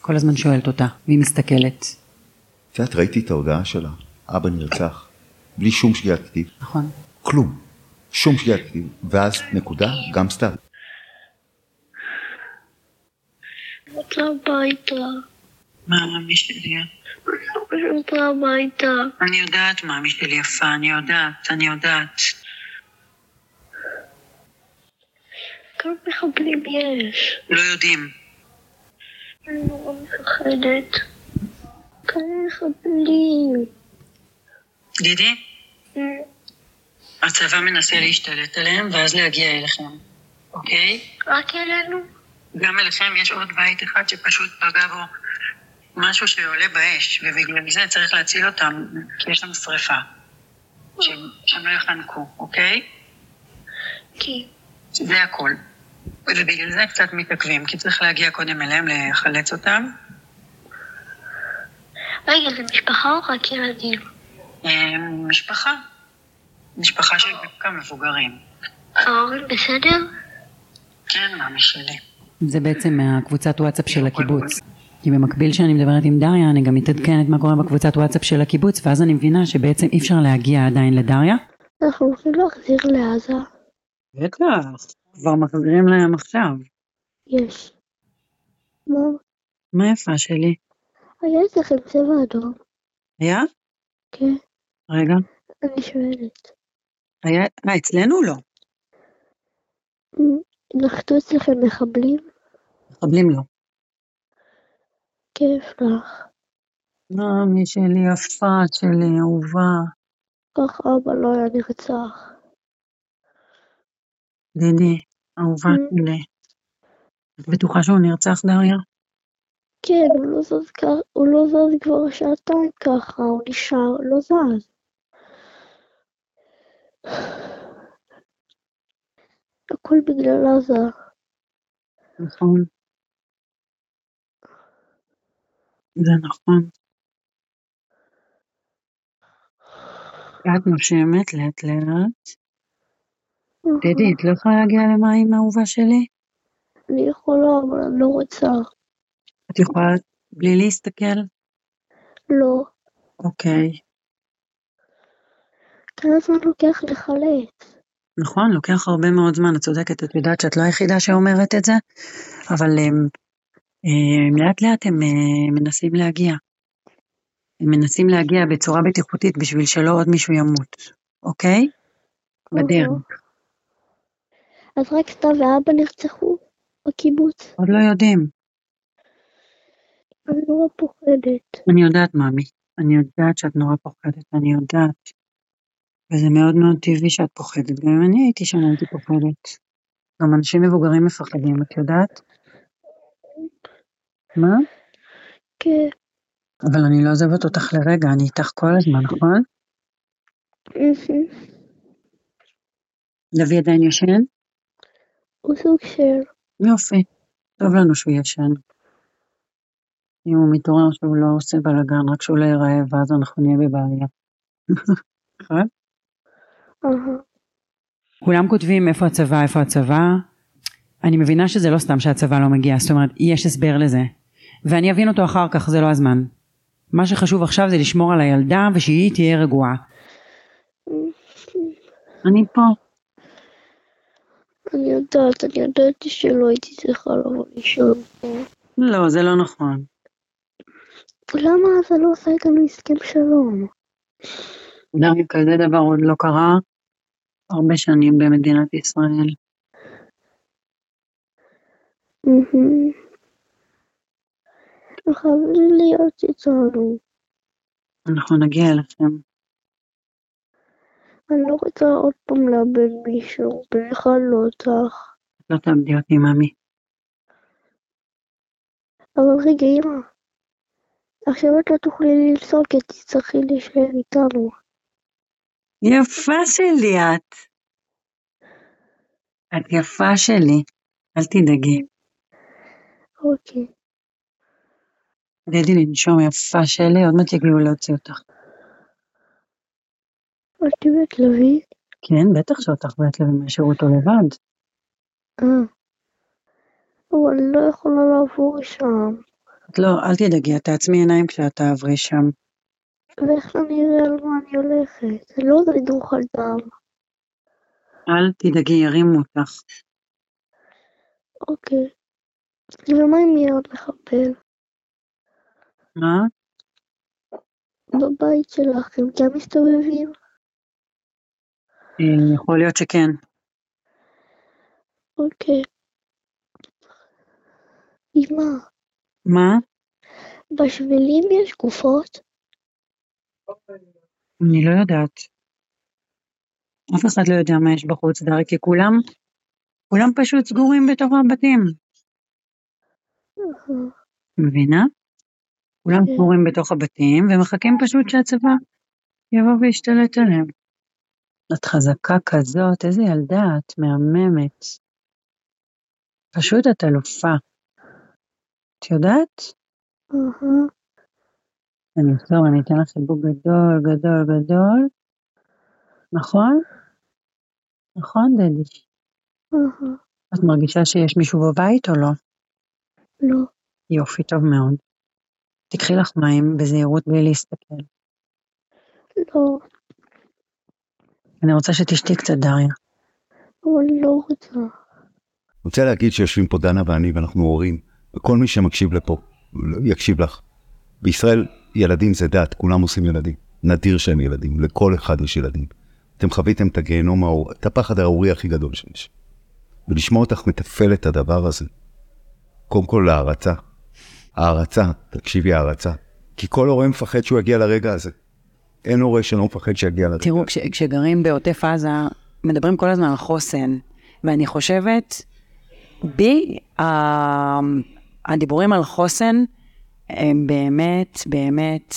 כל הזמן שואלת אותה, והיא מסתכלת. את יודעת, ראיתי את ההודעה שלה, אבא נרצח, בלי שום שגיאת כתיב, נכון. כלום, שום שגיאת כתיב, ואז נקודה, גם סתם. רוצה הביתה. מה, מאמי שלי? רוצה הביתה. אני יודעת, מאמי שלי יפה, אני יודעת, אני יודעת. כמה מחבלים יש? לא יודעים. אני נורא מפחדת. כמה מחבלים. דידי, הצבא מנסה להשתלט עליהם ואז להגיע אליכם, אוקיי? רק אלינו? גם אליכם יש עוד בית אחד שפשוט פגע בו משהו שעולה באש, ובגלל זה צריך להציל אותם, כי יש שם שריפה. שהם, לא יחנקו, אוקיי? כי... זה הכל. ובגלל זה קצת מתעכבים, כי צריך להגיע קודם אליהם לחלץ אותם. רגע, זה משפחה או רק ילדים? אה, משפחה. משפחה של כמה מבוגרים. ההורים בסדר? כן, מאמי שלי. זה בעצם מהקבוצת וואטסאפ של הקיבוץ. כי במקביל שאני מדברת עם דריה אני גם מתעדכנת מה קורה בקבוצת וואטסאפ של הקיבוץ ואז אני מבינה שבעצם אי אפשר להגיע עדיין לדריה. אנחנו רוצים להחזיר לעזה. בטח, כבר מחזירים להם עכשיו. יש. מה? מה יפה שלי? היה אצלכם צבע אדום? היה? כן. רגע. אני שואלת. היה... אה, אצלנו לא. נחתו אצלכם מחבלים? מחבלים לא. כיף לך. מאמי שלי יפה שלי, אהובה. כך אבא לא היה נרצח. דידי, אהובה. שלי. את בטוחה שהוא נרצח, דריה? כן, הוא לא זז הוא לא זז כבר שעתיים ככה, הוא נשאר, לא זז. הכל בגלל עזה. נכון. זה נכון. את נושמת לאט לאט. דידי, את לא יכולה להגיע למים, אהובה שלי? אני יכולה, אבל אני לא רוצה. את יכולה בלי להסתכל? לא. אוקיי. כמה זמן לוקח לחלץ? נכון, לוקח הרבה מאוד זמן, את צודקת, את יודעת שאת לא היחידה שאומרת את זה, אבל הם, הם, לאט לאט הם אה, מנסים להגיע. הם מנסים להגיע בצורה בטיחותית בשביל שלא עוד מישהו ימות, אוקיי? בדרך. אז רק סתיו ואבא נרצחו בקיבוץ? עוד לא יודעים. אני נורא פוחדת. אני יודעת, מאמי. אני יודעת שאת נורא פוחדת, אני יודעת. וזה מאוד מאוד טבעי שאת פוחדת. גם אם אני הייתי שם הייתי פוחדת. גם אנשים מבוגרים מפחדים, את יודעת? מה? כן. אבל אני לא עוזבת אותך לרגע, אני איתך כל הזמן, נכון? דוד עדיין ישן? הוא סוג של... יופי. טוב לנו שהוא ישן. אם הוא מתעורר שהוא לא עושה בלאגן, רק שהוא לא ייראה, ואז אנחנו נהיה בבעיה. [LAUGHS] נכון? כולם כותבים איפה הצבא, איפה הצבא. אני מבינה שזה לא סתם שהצבא לא מגיע, זאת אומרת, יש הסבר לזה. ואני אבין אותו אחר כך, זה לא הזמן. מה שחשוב עכשיו זה לשמור על הילדה ושהיא תהיה רגועה. אני פה. אני יודעת, אני ידעתי שלא הייתי צריכה לבוא לישון פה. לא, זה לא נכון. למה אתה לא עושה איתנו הסכם שלום? גם כזה דבר עוד לא קרה הרבה שנים במדינת ישראל. חייב להיות איתנו. אנחנו נגיע אליכם. אני לא רוצה עוד פעם לאבד מישהו, במיוחד לא אותך. לא תאבדי אותי, ממי. אבל רגע, אמא. עכשיו את לא תוכלי לנסוע כי תצטרכי להישאר איתנו. יפה שלי את. את יפה שלי. אל תדאגי. אוקיי. תגידי לנשום יפה שלי, עוד מעט יגיעו להוציא אותך. את תבאת לביא? כן, בטח שאותך בעת לוי מהשירות או לבד. אה. אבל אני לא יכולה לעבור שם. את לא, אל תדאגי, את תעצמי עיניים כשאת תעברי שם. ואיך אני אראה על מה אני הולכת? אני לא לדרוך על דם. אל תדאגי, ירימו אותך. אוקיי. ומה אם יהיה עוד מחבל? מה? בבית שלך הם גם מסתובבים? אה, יכול להיות שכן. אוקיי. אמא, מה? בשבילים יש גופות? אני לא יודעת. אף אחד לא יודע מה יש בחוץ, דרי, כי כולם, כולם פשוט סגורים בתוך הבתים. אהה. מבינה? כולם כן. סגורים בתוך הבתים ומחכים פשוט שהצבא יבוא וישתלט עליהם. את חזקה כזאת, איזה ילדה את, מהממת. פשוט את אלופה. את יודעת? אני אחזור, אני אתן לך חיבוק גדול, גדול, גדול. נכון? נכון, דדי? את מרגישה שיש מישהו בבית או לא? לא. יופי, טוב מאוד. תקחי לך מים בזהירות בלי להסתכל. לא. אני רוצה שתשתי קצת, דריה. אבל אני לא רוצה. אני רוצה להגיד שיושבים פה דנה ואני ואנחנו הורים, וכל מי שמקשיב לפה יקשיב לך. בישראל ילדים זה דת, כולם עושים ילדים. נדיר שהם ילדים, לכל אחד יש ילדים. אתם חוויתם את הגיהנום, האור- את הפחד האורי הכי גדול שיש. ולשמוע אותך מתפעל את הדבר הזה. קודם כל הערצה. הערצה, תקשיבי הערצה. כי כל הורה מפחד שהוא יגיע לרגע הזה. אין הורה שלא מפחד שיגיע לרגע. תראו, כש, כשגרים בעוטף עזה, מדברים כל הזמן על חוסן, ואני חושבת, בי, הדיבורים על חוסן, הם באמת, באמת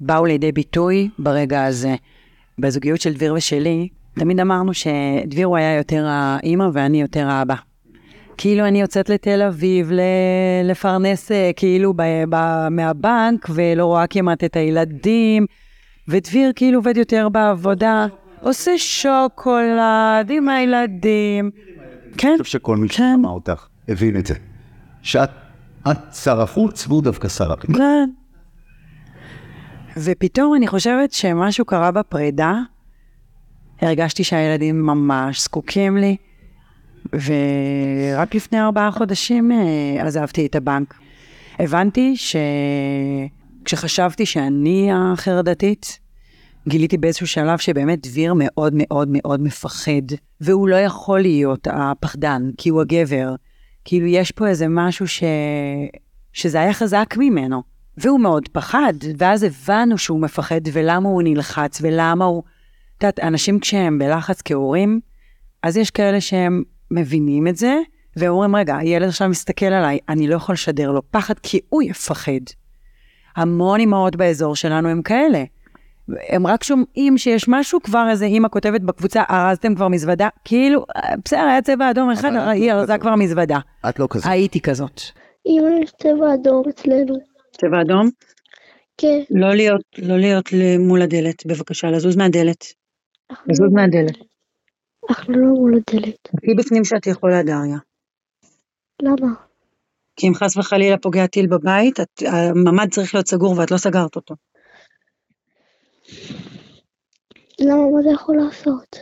באו לידי ביטוי ברגע הזה. בזוגיות של דביר ושלי, תמיד אמרנו שדביר הוא היה יותר האימא ואני יותר האבא. כאילו אני יוצאת לתל אביב ל- לפרנס אה, כאילו ב- ב- מהבנק ולא רואה כמעט את הילדים, ודביר כאילו עובד יותר בעבודה, עושה שוקולד עם הילדים. כן, אני חושב שכל מי כן. ששמע אותך הבין את זה. שאת את שר החוץ והוא דווקא שר החוץ. כן. ופתאום אני חושבת שמשהו קרה בפרידה, הרגשתי שהילדים ממש זקוקים לי, ורק לפני ארבעה חודשים אה, עזבתי את הבנק. הבנתי שכשחשבתי שאני החרדתית, גיליתי באיזשהו שלב שבאמת דביר מאוד מאוד מאוד מפחד, והוא לא יכול להיות הפחדן, כי הוא הגבר. כאילו, יש פה איזה משהו ש... שזה היה חזק ממנו. והוא מאוד פחד, ואז הבנו שהוא מפחד ולמה הוא נלחץ ולמה הוא... את יודעת, אנשים כשהם בלחץ כהורים, אז יש כאלה שהם מבינים את זה, ואומרים, רגע, הילד עכשיו מסתכל עליי, אני לא יכול לשדר לו פחד כי הוא יפחד. המון אמהות באזור שלנו הם כאלה. הם רק שומעים שיש משהו, כבר איזה אימא כותבת בקבוצה, ארזתם כבר מזוודה? כאילו, בסדר, היה צבע אדום אחד, את היא לא ארזה. כבר מזוודה. את לא כזאת. הייתי כזאת. אמא יש צבע אדום אצלנו. צבע אדום? כן. לא להיות, לא להיות מול הדלת, בבקשה, לזוז מהדלת. לזוז לא- מהדלת. אנחנו לא מול הדלת. תהיי בפנים שאת יכולה, דריה. למה? כי אם חס וחלילה פוגע טיל בבית, הממ"ד צריך להיות סגור ואת לא סגרת אותו. למה? מה זה יכול לעשות?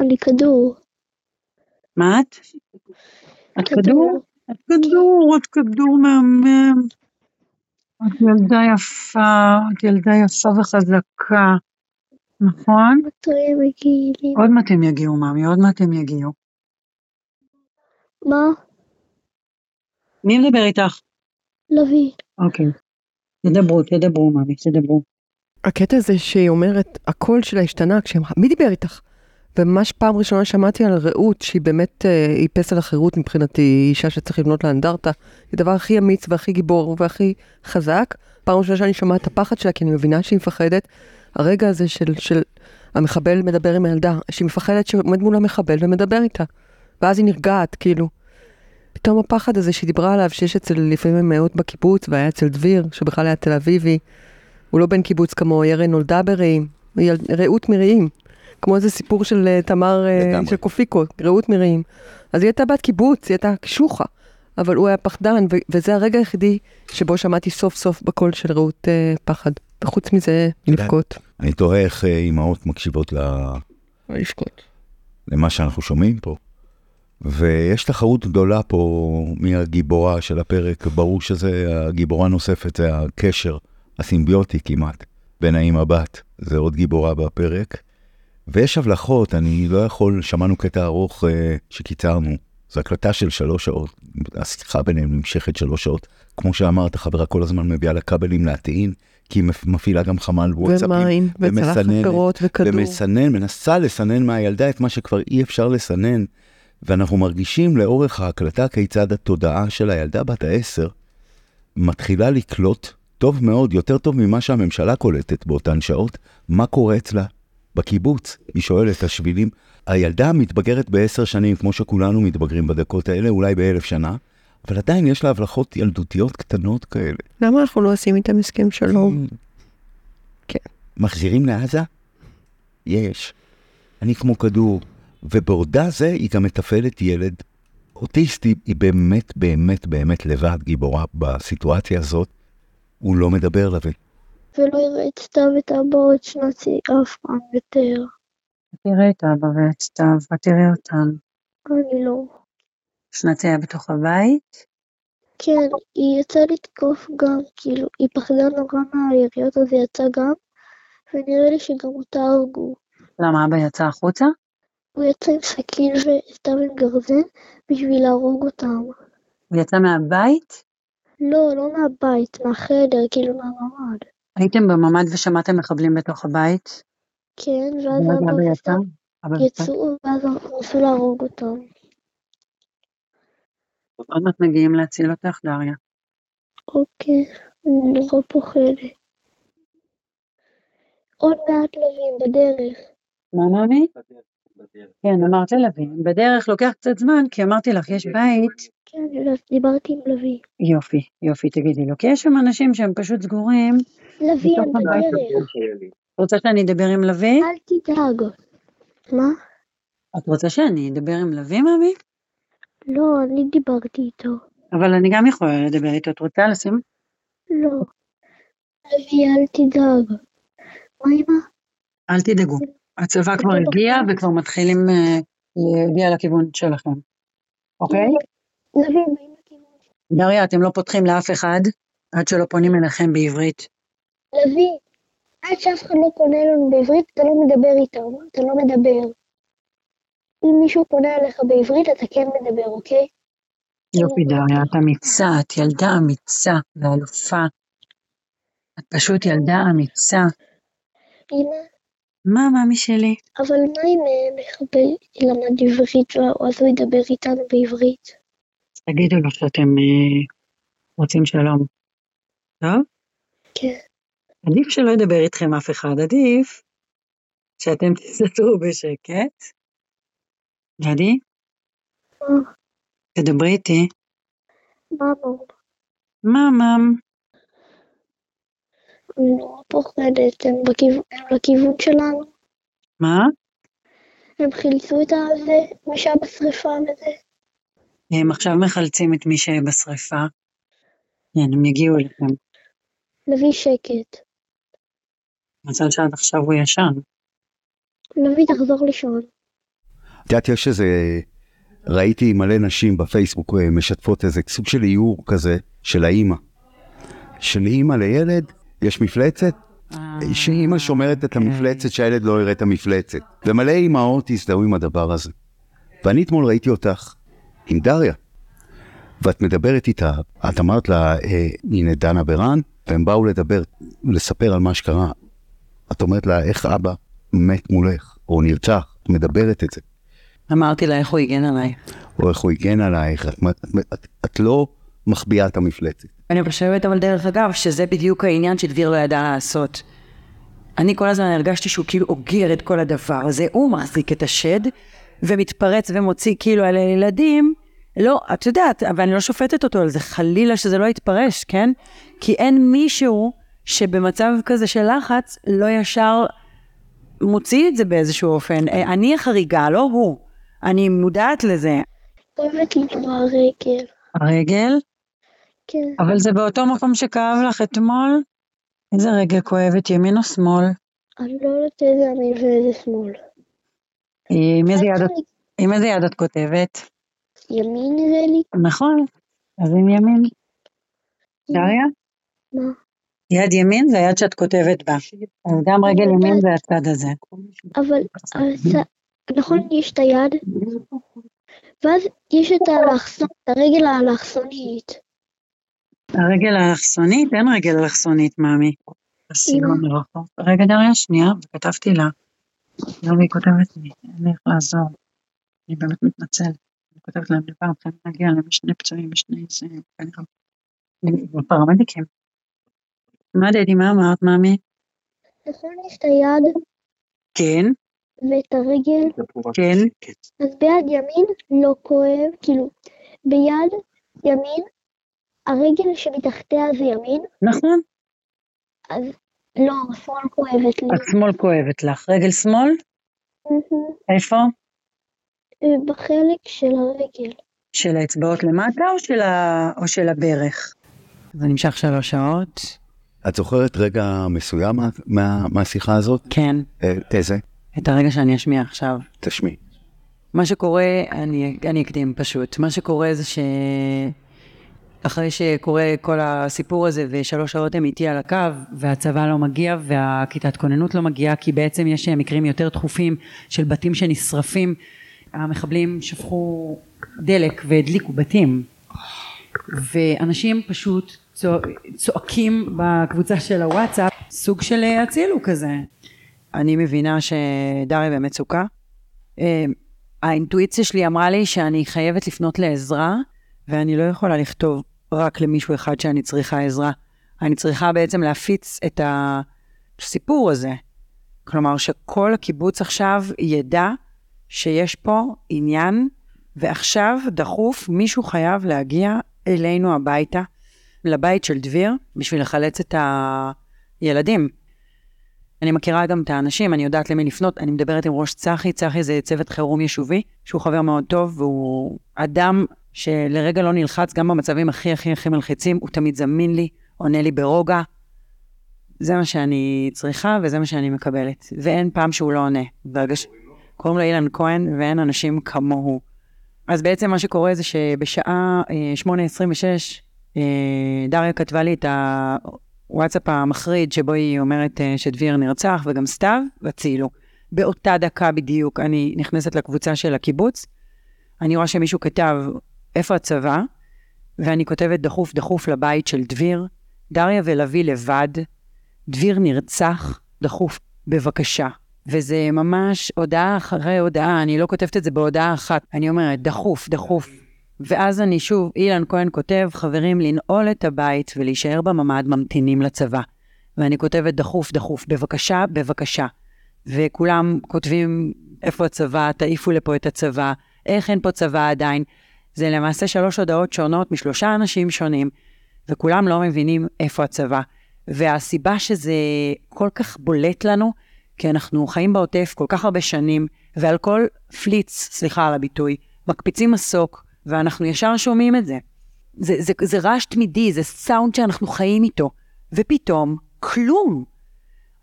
אני כדור. מה את? את כדור? את כדור, את כדור מהמם. את ילדה יפה, את ילדה יפה וחזקה. נכון? עוד מעט הם יגיעו, מאמי, עוד מעט הם יגיעו. מה? מי מדבר איתך? לביא. אוקיי. תדברו, תדברו, מאמי, תדברו. הקטע הזה שהיא אומרת, הקול שלה השתנה כשהם... מי דיבר איתך? וממש פעם ראשונה שמעתי על רעות, שהיא באמת, אה, היא החירות מבחינתי, היא אישה שצריך לבנות לה אנדרטה. היא הדבר הכי אמיץ והכי גיבור והכי חזק. פעם ראשונה שאני שומעת את הפחד שלה, כי אני מבינה שהיא מפחדת. הרגע הזה של, של המחבל מדבר עם הילדה, שהיא מפחדת שעומד מול המחבל ומדבר איתה. ואז היא נרגעת, כאילו. פתאום הפחד הזה שהיא דיברה עליו, שיש אצל לפעמים אמהות בקיבוץ, והיה אצל דביר, שבכלל היה תל אביבי. הוא לא בן קיבוץ כמוהו, ירן נולדה ברעים, היא יל- רעות מרעים. כמו איזה סיפור של אה, תמר, אה, לגמרי. של קופיקו, רעות מרעים. אז היא הייתה בת קיבוץ, היא הייתה קשוחה, אבל הוא היה פחדן, ו- וזה הרגע היחידי שבו שמעתי סוף סוף בקול של רעות אה, פחד. וחוץ מזה, לבכות. אני תוהה איך אימהות מקשיבות ל- לבכות. למה שאנחנו שומעים פה. ויש תחרות גדולה פה מי הגיבורה של הפרק, ברור שזה הגיבורה הנוספת, זה הקשר הסימביוטי כמעט בין האמא בת, זה עוד גיבורה בפרק. ויש הבלחות, אני לא יכול, שמענו קטע ארוך אה, שקיצרנו, זו הקלטה של שלוש שעות, השיחה ביניהם נמשכת שלוש שעות. כמו שאמרת, חברה כל הזמן מביאה לה כבלים להטעין, כי היא מפעילה גם חמ"ל וואטסאפים. ומים, וצלחת פירות וכדור. ומסנן, מנסה לסנן מהילדה את מה שכבר אי אפשר לסנן, ואנחנו מרגישים לאורך ההקלטה כיצד התודעה של הילדה בת העשר מתחילה לקלוט טוב מאוד, יותר טוב ממה שהממשלה קולטת באותן שעות, מה קורה אצלה בקיבוץ. היא שואלת, השבילים, הילדה מתבגרת בעשר שנים, כמו שכולנו מתבגרים בדקות האלה, אולי באלף שנה, אבל עדיין יש לה הבלחות ילדותיות קטנות כאלה. למה אנחנו לא עושים איתם הסכם שלום? כן. מחזירים לעזה? יש. אני כמו כדור. ובעודה זה היא גם מתפעלת ילד אוטיסטי, היא באמת, באמת, באמת לבד גיבורה בסיטואציה הזאת. הוא לא מדבר לבי. ולא יראה את סתיו ואת אבא עוד שנתי אף פעם יותר. תראה את אבא ואת סתיו, ותראה אותם. אני לא. שנתי היה בתוך הבית? כן, היא יצאה לתקוף גם, כאילו, היא פחדה נורא מהיריות, אז היא יצאה גם, ונראה לי שגם אותה הרגו. למה אבא יצא החוצה? הוא יצא עם סכין וסתם עם גרזן בשביל להרוג אותם. הוא יצא מהבית? לא, לא מהבית, מהחדר, כאילו מהממ"ד. הייתם בממ"ד ושמעתם מחבלים בתוך הבית? כן, ואז אבא יצא? יצאו, ואז ניסו להרוג אותם. עוד מעט מגיעים להציל אותך, דריה. אוקיי, אני נורא פוחדת. עוד מעט לווים בדרך. מה מאמי? כן, אמרת ללוי. בדרך לוקח קצת זמן, כי אמרתי לך, יש בית. כן, אני יודעת, דיברתי עם לוי. יופי, יופי, תגידי לו. כי יש שם אנשים שהם פשוט סגורים. לוי, הבית בדרך. את רוצה שאני אדבר עם לוי? אל תדאג. מה? את רוצה שאני אדבר עם לוי, מאמי? לא, אני דיברתי איתו. אבל אני גם יכולה לדבר איתו. את רוצה לשים? לא. לוי, אל תדאג. מה אמא? אל תדאגו. הצבא כבר הגיע וכבר מתחילים אה, להגיע לכיוון שלכם, אוקיי? לכיוון. דריה, אתם לא פותחים לאף אחד עד שלא פונים אליכם בעברית. לביא, עד שאף אחד לא פונה אלינו בעברית, אתה לא מדבר איתם, אתה לא מדבר. אם מישהו פונה אליך בעברית, אתה כן מדבר, אוקיי? יופי דריה, את אמיצה, את ילדה אמיצה ואלופה. את פשוט ילדה אמיצה. אמא, מה, מאמי שלי? אבל מה אם אה, מחבל למד עברית, לא- אז הוא ידבר איתנו בעברית? תגידו לו שאתם אה, רוצים שלום. טוב? כן. עדיף שלא ידבר איתכם אף אחד, עדיף שאתם [LAUGHS] תסתתרו בשקט. גדי? מה? תדברי איתי. מה אמרו? אני נורא פוחדת, הם בכיוון, הם לכיוון שלנו. מה? הם חילצו את הזה, מי שהיה בשרפה וזה. הם עכשיו מחלצים את מי שבשריפה. כן, הם יגיעו אליכם. לביא שקט. מזל שעד עכשיו הוא ישן. לביא תחזור לישון. את יודעת, יש איזה... ראיתי מלא נשים בפייסבוק משתפות איזה סוג של איור כזה של האימא. של אימא לילד, יש מפלצת, שאימא שומרת את המפלצת שהילד לא יראה את המפלצת. ומלא אימהות הזדהו עם הדבר הזה. ואני אתמול ראיתי אותך עם דריה, ואת מדברת איתה, את אמרת לה, אה, הנה דנה ברן, והם באו לדבר, לספר על מה שקרה. את אומרת לה, איך אבא מת מולך, או נרצח, את מדברת את זה. אמרתי לה איך הוא הגן עליי. או איך הוא הגן עלייך, את, את, את, את לא מחביאה את המפלצת. אני חושבת אבל דרך אגב, שזה בדיוק העניין שדביר לא ידע לעשות. אני כל הזמן הרגשתי שהוא כאילו אוגר את כל הדבר הזה, הוא מחזיק את השד, ומתפרץ ומוציא כאילו על הילדים. לא, את יודעת, אבל אני לא שופטת אותו על זה, חלילה שזה לא יתפרש, כן? כי אין מישהו שבמצב כזה של לחץ לא ישר מוציא את זה באיזשהו אופן. אה, אני החריגה, לא הוא. אני מודעת לזה. כואבת לי ברגל. הרגל? כן. אבל זה באותו מקום שכאב לך אתמול? איזה רגל כואבת, ימין או שמאל? אני לא יודעת איזה ימין ואיזה שמאל. עם איזה יד את- כותבת? ימין נראה לי. נכון, אז עם ימין. דריה? מה? יד ימין זה היד שאת כותבת בה. אז גם רגל ימין זה הצד הזה. אבל נכון יש את היד, ואז יש את האלכסון, את הרגל האלכסונית. הרגל האלכסונית? אין רגל אלכסונית, מאמי. מרחוק. רגע, דריה, שנייה, וכתבתי לה. לא, והיא כותבת לי, אין לי איך לעזור. אני באמת מתנצלת. אני כותבת להם לבד, חייבים להגיע להם שני פצועים, שני זה, כנראה. פרמדיקים. מה דדי, מה אמרת, מאמי? נכון יש את היד כן, ואת הרגל, כן. אז ביד ימין לא כואב, כאילו, ביד ימין, הרגל שמתחתיה זה ימין, נכון. אז לא, שמאל כואבת לי. השמאל כואבת לך. רגל שמאל? איפה? אה, בחלק של הרגל. של האצבעות למטה או של, ה... או של הברך? זה נמשך שלוש שעות. את זוכרת רגע מסוים מה, מה, מהשיחה הזאת? כן, אה, איזה? את הרגע שאני אשמיע עכשיו. תשמעי. מה שקורה, אני, אני אקדים פשוט, מה שקורה זה ש... אחרי שקורה כל הסיפור הזה ושלוש שעות הם איתי על הקו והצבא לא מגיע והכיתת כוננות לא מגיעה כי בעצם יש מקרים יותר דחופים של בתים שנשרפים. המחבלים שפכו דלק והדליקו בתים. ואנשים פשוט צוע... צועקים בקבוצה של הוואטסאפ סוג של הצילו כזה. אני מבינה שדריה במצוקה אה, האינטואיציה שלי אמרה לי שאני חייבת לפנות לעזרה, ואני לא יכולה לכתוב רק למישהו אחד שאני צריכה עזרה. אני צריכה בעצם להפיץ את הסיפור הזה. כלומר, שכל הקיבוץ עכשיו ידע שיש פה עניין, ועכשיו, דחוף, מישהו חייב להגיע אלינו הביתה, לבית של דביר, בשביל לחלץ את הילדים. אני מכירה גם את האנשים, אני יודעת למי לפנות, אני מדברת עם ראש צחי, צחי זה צוות חירום יישובי, שהוא חבר מאוד טוב, והוא אדם שלרגע לא נלחץ, גם במצבים הכי הכי הכי מלחיצים, הוא תמיד זמין לי, עונה לי ברוגע. זה מה שאני צריכה וזה מה שאני מקבלת. ואין פעם שהוא לא עונה. ברגע ש... קוראים לו אילן כהן, ואין אנשים כמוהו. אז בעצם מה שקורה זה שבשעה אה, 8.26, אה, דריה כתבה לי את הוואטסאפ המחריד, שבו היא אומרת אה, שדביר נרצח, וגם סתיו, והצילו. באותה דקה בדיוק אני נכנסת לקבוצה של הקיבוץ, אני רואה שמישהו כתב, איפה הצבא? ואני כותבת דחוף דחוף לבית של דביר, דריה ולוי לבד, דביר נרצח, דחוף, בבקשה. וזה ממש הודעה אחרי הודעה, אני לא כותבת את זה בהודעה אחת, אני אומרת, דחוף, דחוף. ואז אני שוב, אילן כהן כותב, חברים, לנעול את הבית ולהישאר בממ"ד ממתינים לצבא. ואני כותבת, דחוף, דחוף, בבקשה, בבקשה. וכולם כותבים, איפה הצבא, תעיפו לפה את הצבא, איך אין פה צבא עדיין. זה למעשה שלוש הודעות שונות משלושה אנשים שונים, וכולם לא מבינים איפה הצבא. והסיבה שזה כל כך בולט לנו, כי אנחנו חיים בעוטף כל כך הרבה שנים, ועל כל פליץ, סליחה על הביטוי, מקפיצים מסוק, ואנחנו ישר שומעים את זה. זה, זה, זה רעש תמידי, זה סאונד שאנחנו חיים איתו, ופתאום, כלום.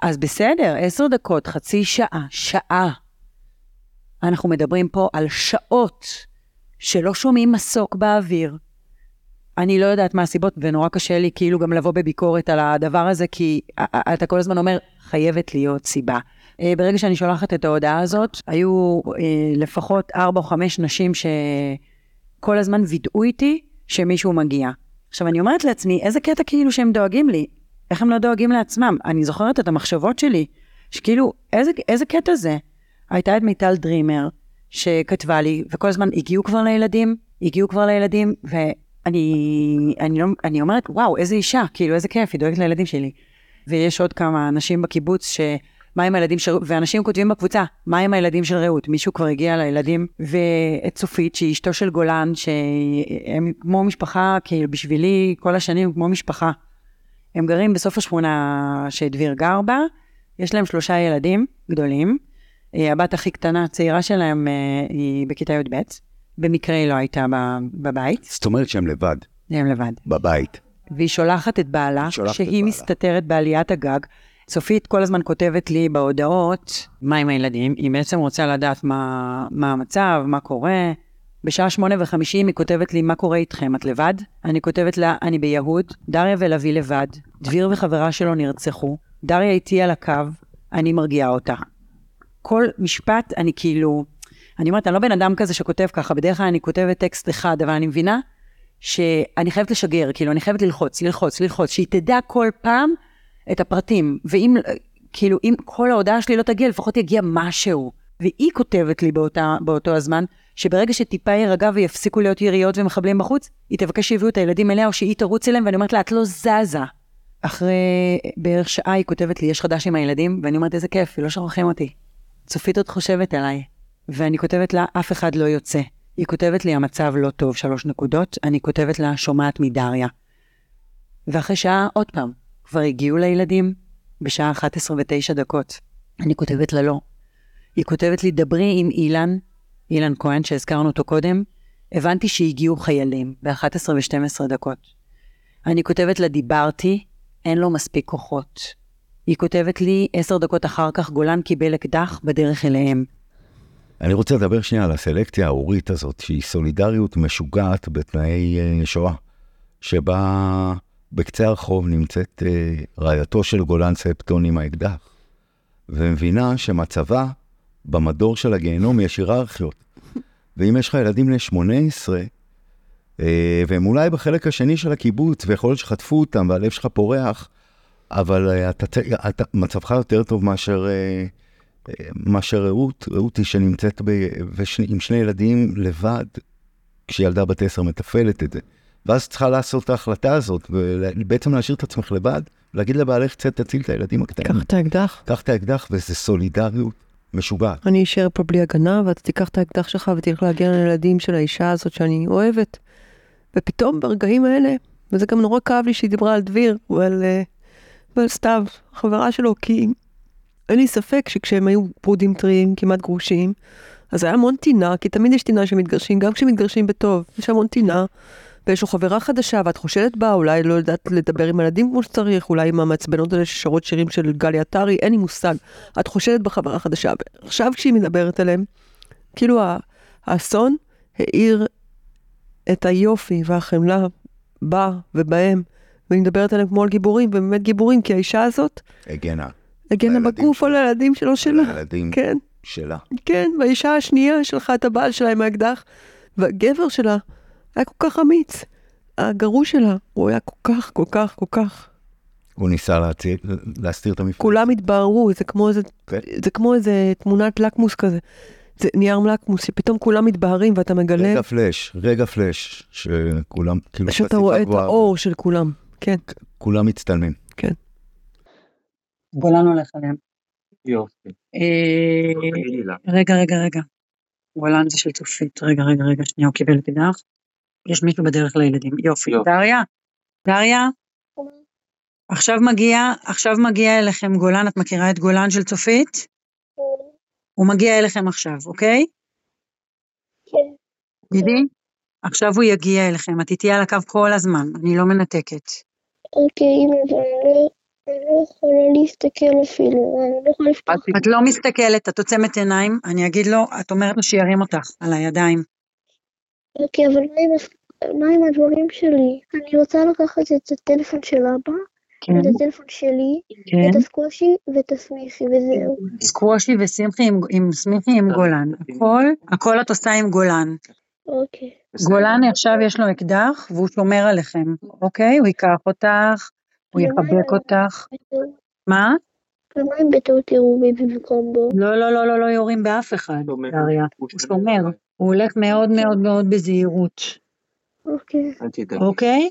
אז בסדר, עשר דקות, חצי שעה, שעה. אנחנו מדברים פה על שעות שלא שומעים מסוק באוויר. אני לא יודעת מה הסיבות, ונורא קשה לי כאילו גם לבוא בביקורת על הדבר הזה, כי אתה כל הזמן אומר, חייבת להיות סיבה. אה, ברגע שאני שולחת את ההודעה הזאת, היו אה, לפחות ארבע או חמש נשים שכל הזמן וידאו איתי שמישהו מגיע. עכשיו, אני אומרת לעצמי, איזה קטע כאילו שהם דואגים לי? איך הם לא דואגים לעצמם? אני זוכרת את המחשבות שלי, שכאילו, איזה, איזה קטע זה? הייתה את מיטל דרימר, שכתבה לי, וכל הזמן הגיעו כבר לילדים, הגיעו כבר לילדים, ואני אני לא, אני אומרת, וואו, איזה אישה, כאילו, איזה כיף, היא דואגת לילדים שלי. ויש עוד כמה אנשים בקיבוץ ש... מה עם הילדים של... ואנשים כותבים בקבוצה, מה עם הילדים של רעות? מישהו כבר הגיע לילדים, ואת צופית, שהיא אשתו של גולן, שהם כמו משפחה, כאילו בשבילי כל השנים כמו משפחה. הם גרים בסוף השכונה שדביר גר בה, יש להם שלושה ילדים גדולים. אה, הבת הכי קטנה, הצעירה שלהם, אה, היא בכיתה י"ב. במקרה היא לא הייתה בבית. זאת אומרת שהם לבד. הם לבד. בבית. והיא שולחת את בעלה, שולחת שהיא את בעלה. מסתתרת בעליית הגג. צופית כל הזמן כותבת לי בהודעות, מה עם הילדים? היא בעצם רוצה לדעת מה, מה המצב, מה קורה. בשעה שמונה וחמישים היא כותבת לי, מה קורה איתכם? את לבד? אני כותבת לה, אני ביהוד, דריה ולוי לבד, דביר וחברה שלו נרצחו, דריה איתי על הקו, אני מרגיעה אותה. כל משפט, אני כאילו, אני אומרת, אני לא בן אדם כזה שכותב ככה, בדרך כלל אני כותבת טקסט אחד, אבל אני מבינה שאני חייבת לשגר, כאילו, אני חייבת ללחוץ, ללחוץ, ללחוץ, שהיא תדע כל פעם את הפרטים, ואם, כאילו, אם כל ההודעה שלי לא תגיע, לפחות יגיע משהו. והיא כותבת לי באותה, באותו הזמן, שברגע שטיפה יירגע ויפסיקו להיות יריות ומחבלים בחוץ, היא תבקש שיביאו את הילדים אליה, או שהיא תרוץ אליהם, ואני אומרת לה, את לא זזה. אחרי בערך שעה היא כותבת לי, יש חדש עם הילדים, ואני אומרת, איזה כיף, לא שוכחים אותי. צופית עוד חושבת עליי. ואני כותבת לה, אף אחד לא יוצא. היא כותבת לי, המצב לא טוב, שלוש נקודות. אני כותבת לה, שומעת מדריה. ואחרי שעה, עוד פעם, כבר הגיעו לילדים, בשעה 11 ו-9 דקות. אני כותבת לה, לא. היא כותבת לי, דברי עם אילן, אילן כהן, שהזכרנו אותו קודם, הבנתי שהגיעו חיילים ב-11 ו-12 דקות. אני כותבת לה, דיברתי, אין לו מספיק כוחות. היא כותבת לי, עשר דקות אחר כך גולן קיבל אקדח בדרך אליהם. אני רוצה לדבר שנייה על הסלקציה ההורית הזאת, שהיא סולידריות משוגעת בתנאי אה, שואה, שבה בקצה הרחוב נמצאת אה, רעייתו של גולן ספטון עם האקדח, ומבינה שמצבה במדור של הגיהנום יש היררכיות. [LAUGHS] ואם יש לך ילדים בני 18, אה, והם אולי בחלק השני של הקיבוץ, ויכול להיות שחטפו אותם והלב שלך פורח, אבל אה, אתה, אתה, מצבך יותר טוב מאשר, אה, אה, מאשר רעות. רעות היא שנמצאת ב, ושני, עם שני ילדים לבד, כשילדה בת עשר מתפעלת את זה. ואז צריכה לעשות את ההחלטה הזאת, ובעצם להשאיר את עצמך לבד, ולהגיד לבעלך, צא תציל את הילדים הקטנים. קח את האקדח. קח את האקדח, וזה סולידריות משוגעת. אני אשאר פה בלי הגנה, ואתה תיקח את האקדח שלך ותלך להגן על הילדים של האישה הזאת שאני אוהבת. ופתאום ברגעים האלה, וזה גם נורא כאב לי שהיא דיברה על דביר ועל, אה, ועל סתיו, חברה שלו, כי אין לי ספק שכשהם היו פרודים טריים, כמעט גרושים, אז היה המון טינה, כי תמיד יש טינה שמתגרשים, גם כשמתגרשים בטוב, יש המון טינה, ויש לו חברה חדשה, ואת חושדת בה, אולי לא יודעת לדבר עם ילדים כמו שצריך, אולי היא מהמעצבנות האלה ששרות שירים של גלי עטרי, אין לי מושג. את חושדת בחברה חדשה, ועכשיו כשהיא מדברת עליהם, כאילו האסון האיר את היופי והחמלה בה ובהם, והיא מדברת עליהם כמו על גיבורים, ובאמת גיבורים, כי האישה הזאת הגנה. הגנה בגוף. על הילדים שלו על שלה. הילדים כן. שלה. כן, והאישה השנייה שלחה את הבעל שלה עם האקדח, והגבר שלה היה כל כך אמיץ. הגרוש שלה, הוא היה כל כך, כל כך, כל כך. הוא ניסה להציר, להסתיר את המפלט. כולם התבהרו, זה כמו איזה, כן. זה כמו איזה תמונת לקמוס כזה. זה נייר לקמוס, שפתאום כולם מתבהרים ואתה מגלה רגע פלאש, רגע פלאש, שכולם, כאילו, שאתה רואה את האור של כולם. כן, כולם מצטלמים. גולן הולך עליהם. יופי. אה. רגע, רגע, רגע. גולן זה של צופית. רגע, רגע, רגע, שנייה, הוא קיבל אקדח. יש מישהו בדרך לילדים. יופי. יופי. דריה? דריה? עכשיו מגיע, עכשיו מגיע אליכם גולן, את מכירה את גולן של צופית? הוא מגיע אליכם עכשיו, אוקיי? כן. גידי? עכשיו הוא יגיע אליכם, את איתי על הקו כל הזמן, אני לא מנתקת. אוקיי, אמא, אבל אני לא- לא יכולה להסתכל אפילו, אני לא יכולה לפתוח. את לא מסתכלת, את עוצמת עיניים, אני אגיד לו, את אומרת לו שירים אותך על הידיים. אוקיי, אבל מה עם הדברים שלי? אני רוצה לקחת את הטלפון של אבא, כן, את הטלפון שלי, כן. את הסקושי ואת הסמיסי, וזהו. סקוושי ושמחי עם, עם סמיכי עם גולן. הכל, הכל את עושה עם גולן. אוקיי. גולן עכשיו יש לו אקדח והוא שומר עליכם, אוקיי? הוא ייקח אותך, הוא יחבק אותך. מה? ומה אם בטעות יראו בי במקום בו? לא, לא, לא, לא, לא יורים באף אחד. דריה. הוא הוא שומר. הוא הולך מאוד מאוד מאוד בזהירות, אוקיי. אוקיי?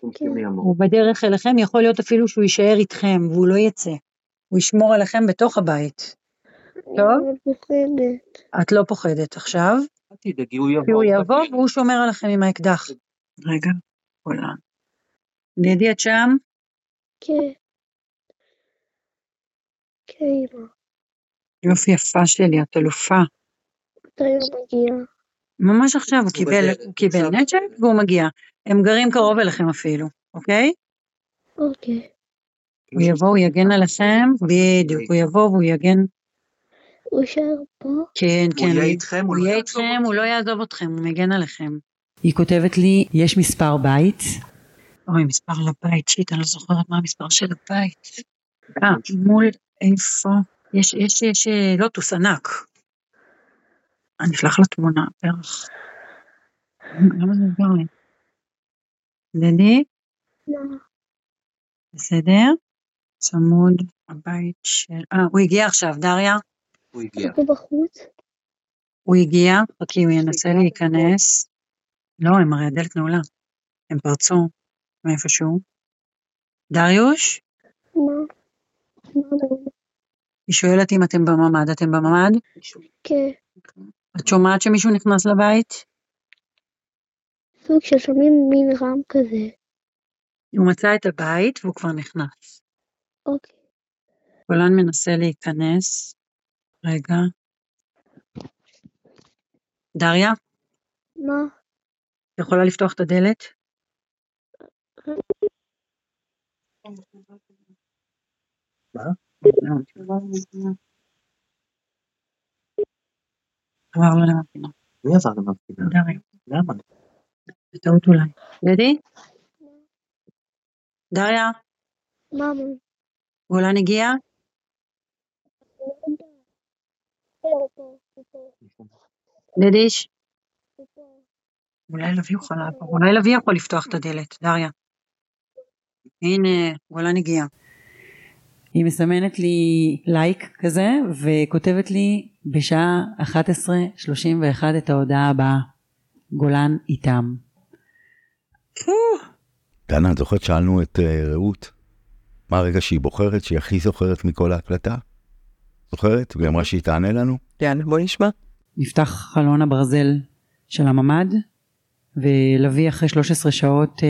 תמשיכי עמוק. הוא בדרך אליכם, יכול להיות אפילו שהוא יישאר איתכם והוא לא יצא. הוא ישמור עליכם בתוך הבית. אני טוב. את לא פוחדת עכשיו, אל תדאגי, הוא יבוא. כי הוא יבוא והוא שומר עליכם עם האקדח. רגע, גולן. דדי, את שם? כן. כן, אמא. יופי יפה שלי, את אלופה. מתי הוא מגיע? ממש עכשיו, הוא קיבל, בדרך. הוא קיבל. נצ'ק והוא מגיע. הם גרים קרוב אליכם אפילו, אוקיי? אוקיי. הוא יבוא, הוא יגן עליכם, בדיוק, הוא יבוא והוא יגן, הוא יישאר פה? כן, הוא כן, יהיה איתכם, הוא לא יהיה יעזוב איתכם, הוא לא יעזוב אתכם, הוא מגן עליכם. היא כותבת לי, יש מספר בית, אוי, מספר לבית, שיט, אני לא זוכרת מה המספר של הבית. אה, מול איפה? יש, יש, יש אה, לוטוס ענק. אני אשלח לה תמונה, פרח. למה זה עובר לי? דדי, מה? בסדר? צמוד הבית של... אה, הוא הגיע עכשיו, דריה? הוא הגיע. הוא הגיע, חכי, הוא ינסה להיכנס. לא, הם הרי הדלת נעולה. הם פרצו מאיפשהו. דריוש? מה? מה? היא שואלת אם אתם בממ"ד. אתם בממ"ד? כן. את שומעת שמישהו נכנס לבית? סוג של שומעים מין רם כזה. הוא מצא את הבית והוא כבר נכנס. אוקיי. גולן מנסה להיכנס. רגע. דריה, מה? את יכולה לפתוח את הדלת? עבר לו למפינה. מי עבר למפגינה? דריה, למה? בטעות אולי. דדי? דריה, מה? גולן הגיע? דדיש? אולי לביא יוכל לעבור, אולי לביא יכול לפתוח את הדלת, דריה. הנה, גולן הגיע. היא מסמנת לי לייק כזה, וכותבת לי בשעה 11:31 את ההודעה הבאה, גולן איתם. דנה, את זוכרת שאלנו את אה, רעות, מה הרגע שהיא בוחרת, שהיא הכי זוכרת מכל ההקלטה? זוכרת? והיא אמרה שהיא תענה לנו? יאללה, בוא נשמע. נפתח חלון הברזל של הממ"ד, ולוי אחרי 13 שעות אה,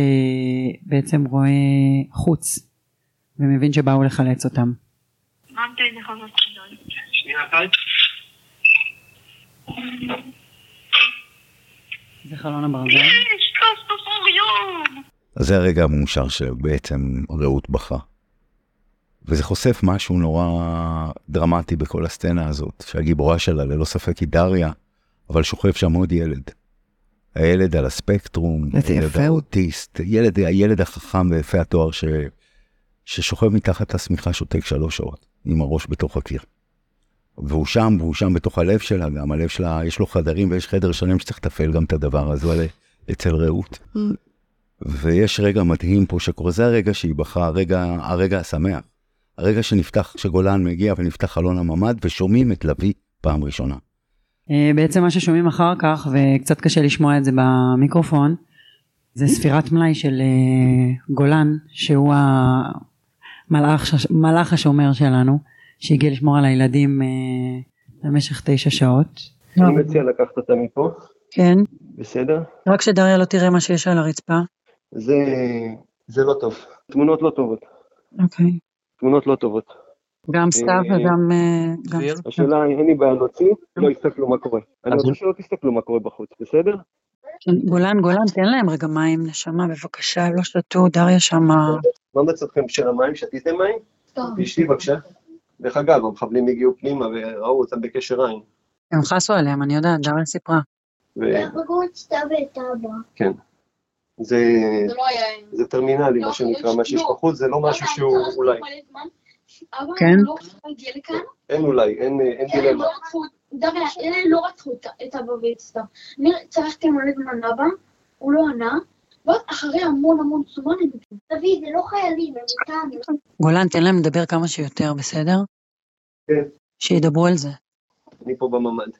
בעצם רואה חוץ, ומבין שבאו לחלץ אותם. זה חלון הברזל. אז זה הרגע המאושר שבעצם רעות בכה. וזה חושף משהו נורא דרמטי בכל הסצנה הזאת, שהגיבורה שלה ללא ספק היא דריה, אבל שוכב שם עוד ילד. הילד על הספקטרום, הוא. האוטיסט, הילד, הילד החכם ויפה התואר ש, ששוכב מתחת לשמיכה שותק שלוש שעות, עם הראש בתוך הקיר. והוא שם, והוא שם בתוך הלב שלה, גם הלב שלה, יש לו חדרים ויש חדר שלם שצריך לתפעל גם את הדבר הזה אבל אצל רעות. ויש רגע מדהים פה שקורה, זה הרגע שהיא בכה, הרגע, הרגע השמח. הרגע שנפתח, שגולן מגיע ונפתח חלון הממ"ד ושומעים את לביא פעם ראשונה. אה, בעצם מה ששומעים אחר כך, וקצת קשה לשמוע את זה במיקרופון, זה ספירת מלאי של אה, גולן, שהוא המלאך מלאך השומר שלנו, שהגיע לשמור על הילדים אה, במשך תשע שעות. אני מציע לקחת אותה מפה, כן, בסדר? רק שדריה לא תראה מה שיש על הרצפה. זה, זה לא טוב. תמונות לא טובות. אוקיי. תמונות לא טובות. גם סתיו וגם... אה. השאלה היא, אין לי בעיה להוציא, לא יסתכלו מה קורה. אני רוצה שלא תסתכלו מה קורה בחוץ, בסדר? כן, גולן, גולן, תן להם רגע מים, נשמה, בבקשה, לא שתו, דריה שמה. מה מצבכם של המים? שתיתם מים? תשתי בבקשה. דרך אגב, המחבלים הגיעו פנימה וראו אותם בקשר עין. הם חסו עליהם, אני יודעת, דריה סיפרה. פגעו את סתיו ואת אבא. וכן. זה, זה לא היה... זה טרמינלי, מה שנקרא, מה שיש בחוץ, זה לא משהו שהוא אולי. כן. לא אין אולי, אין אין אלה דילמה. לא דריה, אלה לא רצחו את- אבא ואת. אני צרחתי מלא זמן אבא, הוא לא ענה, ואז אחרי המון המון זמן הם. דוד, זה לא חיילים, הם איתנו. גולן, תן להם לדבר כמה שיותר, בסדר? כן. שידברו על זה. אני פה בממ"ד.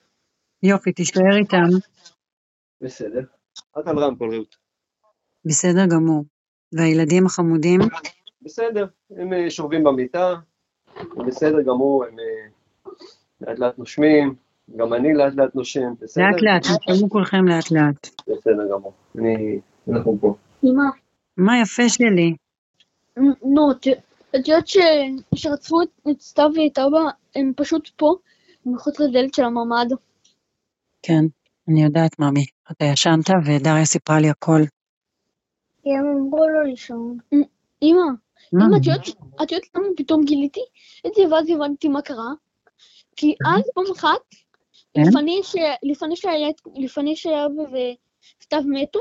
יופי, תישאר איתם. בסדר. את על רמקול, רעות. בסדר גמור. והילדים החמודים? בסדר, הם אה, שוכבים במיטה, הם בסדר גמור, הם אה, לאט לאט נושמים, גם אני לאט לאט נושם, בסדר? לאט לאט, תשמעו כולכם לאט לאט. בסדר גמור. אני, אנחנו פה. אמא, מה יפה שלי? נו, את יודעת ש- שרצחו את- את סתיו ואת אבא, הם פשוט פה, מחוץ לדלת של הממ"ד. כן, אני יודעת, ממי. אתה ישנת ודריה סיפרה לי הכל. כי הם אמרו לו לישון. אמא, מה? אמא, את יודעת למה פתאום גיליתי את זה ואז הבנתי מה קרה? כי אז פעם אחת, כן? לפני שהיה- וסתיו מתו,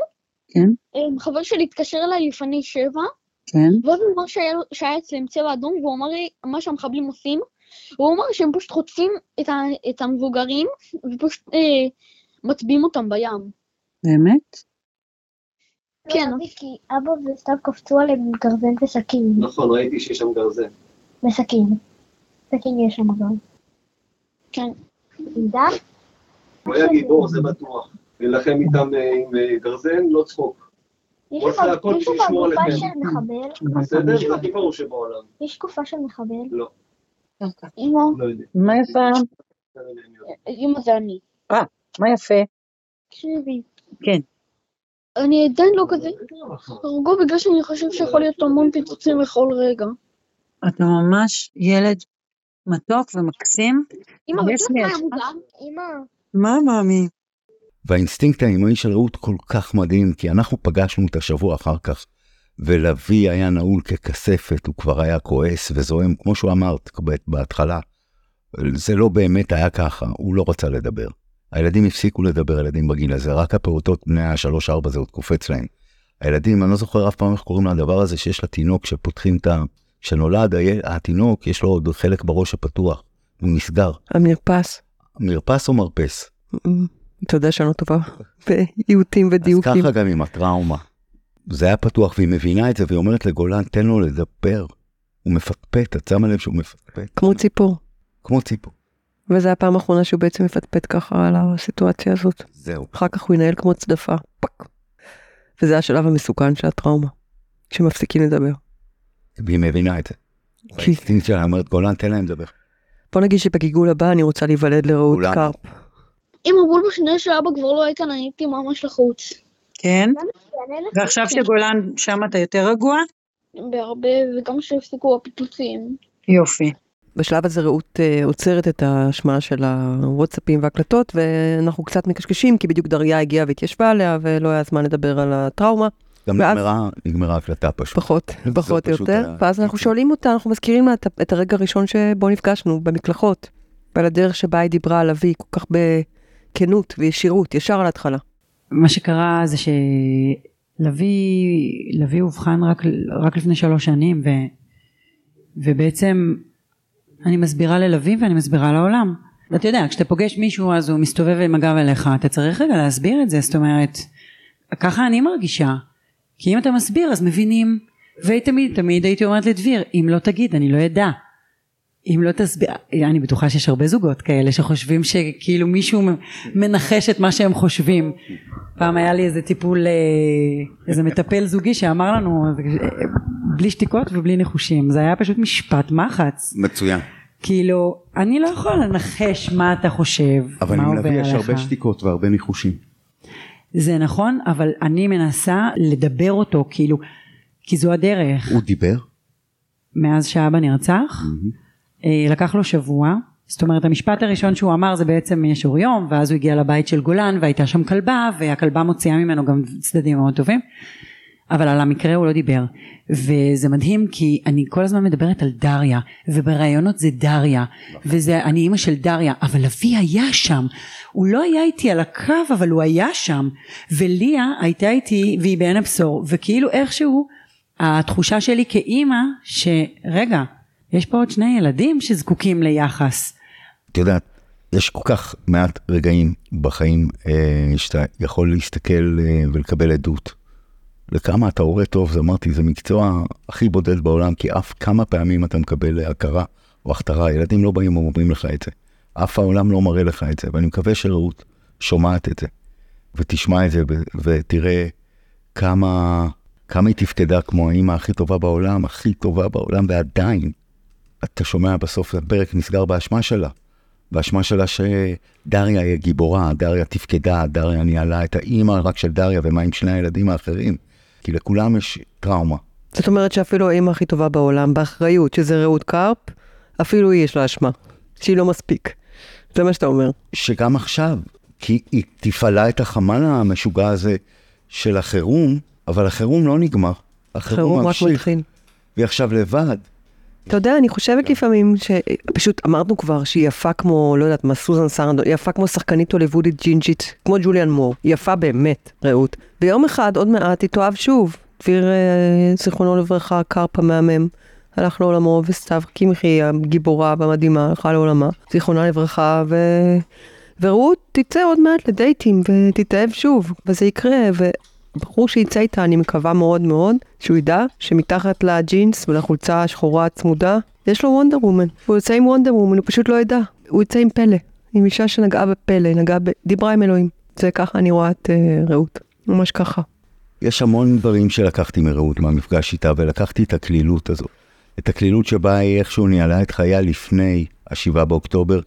כן, אמ, חבר שלי התקשר אליי לפני שבע, כן. ואז הוא אמר שהיה, אצלם צבע אדום, והוא אמר לי מה שהמחבלים עושים, הוא אמר שהם פשוט חוטפים את, ה, את המבוגרים, ופשוט אה, מטביעים אותם בים. באמת? כן. לא, כי אבא וסתיו קפצו עליהם עם גרזן וסכין. נכון, ראיתי שיש שם גרזן. בסכין. סכין יש שם גם. כן. עם דף? הוא היה גיבור, זה בטוח. להילחם איתם אה, עם אה, גרזן, לא צחוק. יש הכל בשביל עליכם. של מחבל? בסדר? זה הגיבור שבעולם. יש גופה של מחבל? לא, אמא, לא יודע. מה יפה? לא. אמא זה אני. מה יפה? תקשיבי. כן. אני עדיין לא כזה הרגו בגלל שאני חושב שיכול להיות המון פיצוצים בכל רגע. אתה ממש ילד מתוק ומקסים. אמא, יש לי? אמא, מה, מאמי? והאינסטינקט האימהי של רעות כל כך מדהים, כי אנחנו פגשנו את השבוע אחר כך, ולוי היה נעול ככספת, הוא כבר היה כועס וזועם, כמו שהוא אמרת בהתחלה. זה לא באמת היה ככה, הוא לא רצה לדבר. הילדים הפסיקו לדבר, הילדים בגיל הזה, רק הפעוטות בני השלוש-ארבע זה עוד קופץ להם. הילדים, אני לא זוכר אף פעם איך קוראים לדבר הזה, שיש לתינוק שפותחים את ה... כשנולד התינוק, יש לו עוד חלק בראש פתוח, הוא נסגר. המרפס. מרפס או מרפס? אתה יודע שאני לא טובה באיותים אז ודיוקים. ככה גם עם הטראומה. זה היה פתוח, והיא מבינה את זה, והיא אומרת לגולן, תן לו לדבר. הוא מפטפט, את שמה לב שהוא מפטפט, כמו ציפור. כמו ציפור. וזו הפעם האחרונה שהוא בעצם מפטפט ככה על הסיטואציה הזאת. זהו. אחר כך הוא יינעל כמו צדפה. Fuck. וזה השלב המסוכן של הטראומה. כשמפסיקים לדבר. והיא מבינה את זה. כי- האינסטינקט שלה אומרת, גולן, תן להם לדבר. בוא נגיד שבגלגול הבא אני רוצה להיוולד לרעות. קרפ. אם אמרו בשנייה שאבא כבר לא היה כאן, אני הייתי ממש לחוץ. כן? ועכשיו שגולן שם אתה יותר רגוע? בהרבה, וגם שהפסיקו הפיצוצים. יופי. בשלב הזה רעות אה, עוצרת את ההשמעה של הוואטסאפים והקלטות, ואנחנו קצת מקשקשים, כי בדיוק דריה הגיעה והתיישבה עליה, ולא היה זמן לדבר על הטראומה. גם ואז- נגמרה, נגמרה ההקלטה פשוט. פחות, פחות או יותר, היה- ואז אנחנו שואלים אותה, אנחנו מזכירים לה את, את הרגע הראשון שבו נפגשנו, במקלחות, ועל הדרך שבה היא דיברה על אבי, כל כך בכנות וישירות, ישר על ההתחלה. מה שקרה זה שלוי לוי אובחן רק, רק לפני שלוש שנים ו, ובעצם אני מסבירה ללוי ואני מסבירה לעולם. אתה יודע כשאתה פוגש מישהו אז הוא מסתובב עם הגב אליך אתה צריך רגע להסביר את זה זאת אומרת ככה אני מרגישה כי אם אתה מסביר אז מבינים ותמיד תמיד הייתי אומרת לדביר אם לא תגיד אני לא אדע אם לא תסביר, אני בטוחה שיש הרבה זוגות כאלה שחושבים שכאילו מישהו מנחש את מה שהם חושבים. פעם היה לי איזה טיפול, אה, איזה מטפל זוגי שאמר לנו בלי שתיקות ובלי ניחושים, זה היה פשוט משפט מחץ. מצוין. כאילו, אני לא יכולה לנחש מה אתה חושב, אבל מה עובר לוי יש עליך. הרבה שתיקות והרבה ניחושים. זה נכון, אבל אני מנסה לדבר אותו, כאילו, כי זו הדרך. הוא דיבר? מאז שאבא נרצח, אה, לקח לו שבוע, זאת אומרת המשפט הראשון שהוא אמר זה בעצם יש אור יום, ואז הוא הגיע לבית של גולן והייתה שם כלבה, והכלבה מוציאה ממנו גם צדדים מאוד טובים, אבל על המקרה הוא לא דיבר, וזה מדהים כי אני כל הזמן מדברת על דריה, ובראיונות זה דריה, וזה אני אימא של דריה, אבל אבי היה שם, הוא לא היה איתי על הקו אבל הוא היה שם, וליה הייתה איתי והיא בעין הבשור, וכאילו איכשהו התחושה שלי כאימא שרגע יש פה עוד שני ילדים שזקוקים ליחס. את יודעת, יש כל כך מעט רגעים בחיים אה, שאתה יכול להסתכל אה, ולקבל עדות. לכמה אתה הורה טוב, זה אמרתי, זה מקצוע הכי בודד בעולם, כי אף כמה פעמים אתה מקבל הכרה או הכתרה, ילדים לא באים ואומרים לך את זה. אף העולם לא מראה לך את זה, ואני מקווה שרעות שומעת את זה, ותשמע את זה, ותראה כמה, כמה היא תפקדה כמו האימא הכי טובה בעולם, הכי טובה בעולם, ועדיין, אתה שומע בסוף, הפרק נסגר באשמה שלה. באשמה שלה שדריה היא גיבורה, דריה תפקדה, דריה ניהלה את האימא רק של דריה, ומה עם שני הילדים האחרים? כי לכולם יש טראומה. זאת אומרת שאפילו האימא הכי טובה בעולם, באחריות, שזה רעות קרפ, אפילו היא יש לה אשמה, שהיא לא מספיק. זה מה שאתה אומר. שגם עכשיו, כי היא תפעלה את החמ"ל המשוגע הזה של החירום, אבל החירום לא נגמר. החירום חירום רק מתחיל. והיא עכשיו לבד. אתה יודע, אני חושבת לפעמים שפשוט אמרנו כבר שהיא יפה כמו, לא יודעת מה, סוזן סרנדון, היא יפה כמו שחקנית הוליוודית ג'ינג'ית, כמו ג'וליאן מור. יפה באמת, רעות. ויום אחד, עוד מעט, היא תאהב שוב. דביר, אה, זיכרונו לברכה, קרפ המהמם, הלך לעולמו, וסתיו קמחי, הגיבורה והמדהימה, הלכה לעולמה, זיכרונה לברכה, ו... ורעות תצא עוד מעט לדייטים, ותתאהב שוב, וזה יקרה, וברור שיצא איתה, אני מקווה מאוד מאוד, שהוא ידע שמתחת לג'ינס ולחולצה השחורה הצמודה, יש לו וונדר וומן. הוא יוצא עם וונדר וומן, הוא פשוט לא ידע. הוא יוצא עם פלא. עם אישה שנגעה בפלא, נגעה ב... דיברה עם אלוהים. זה ככה אני רואה את uh, רעות. ממש ככה. יש המון דברים שלקחתי מרעות מהמפגש איתה, ולקחתי את הקלילות הזו. את הקלילות שבה היא איכשהו ניהלה את חייה לפני השבעה באוקטובר,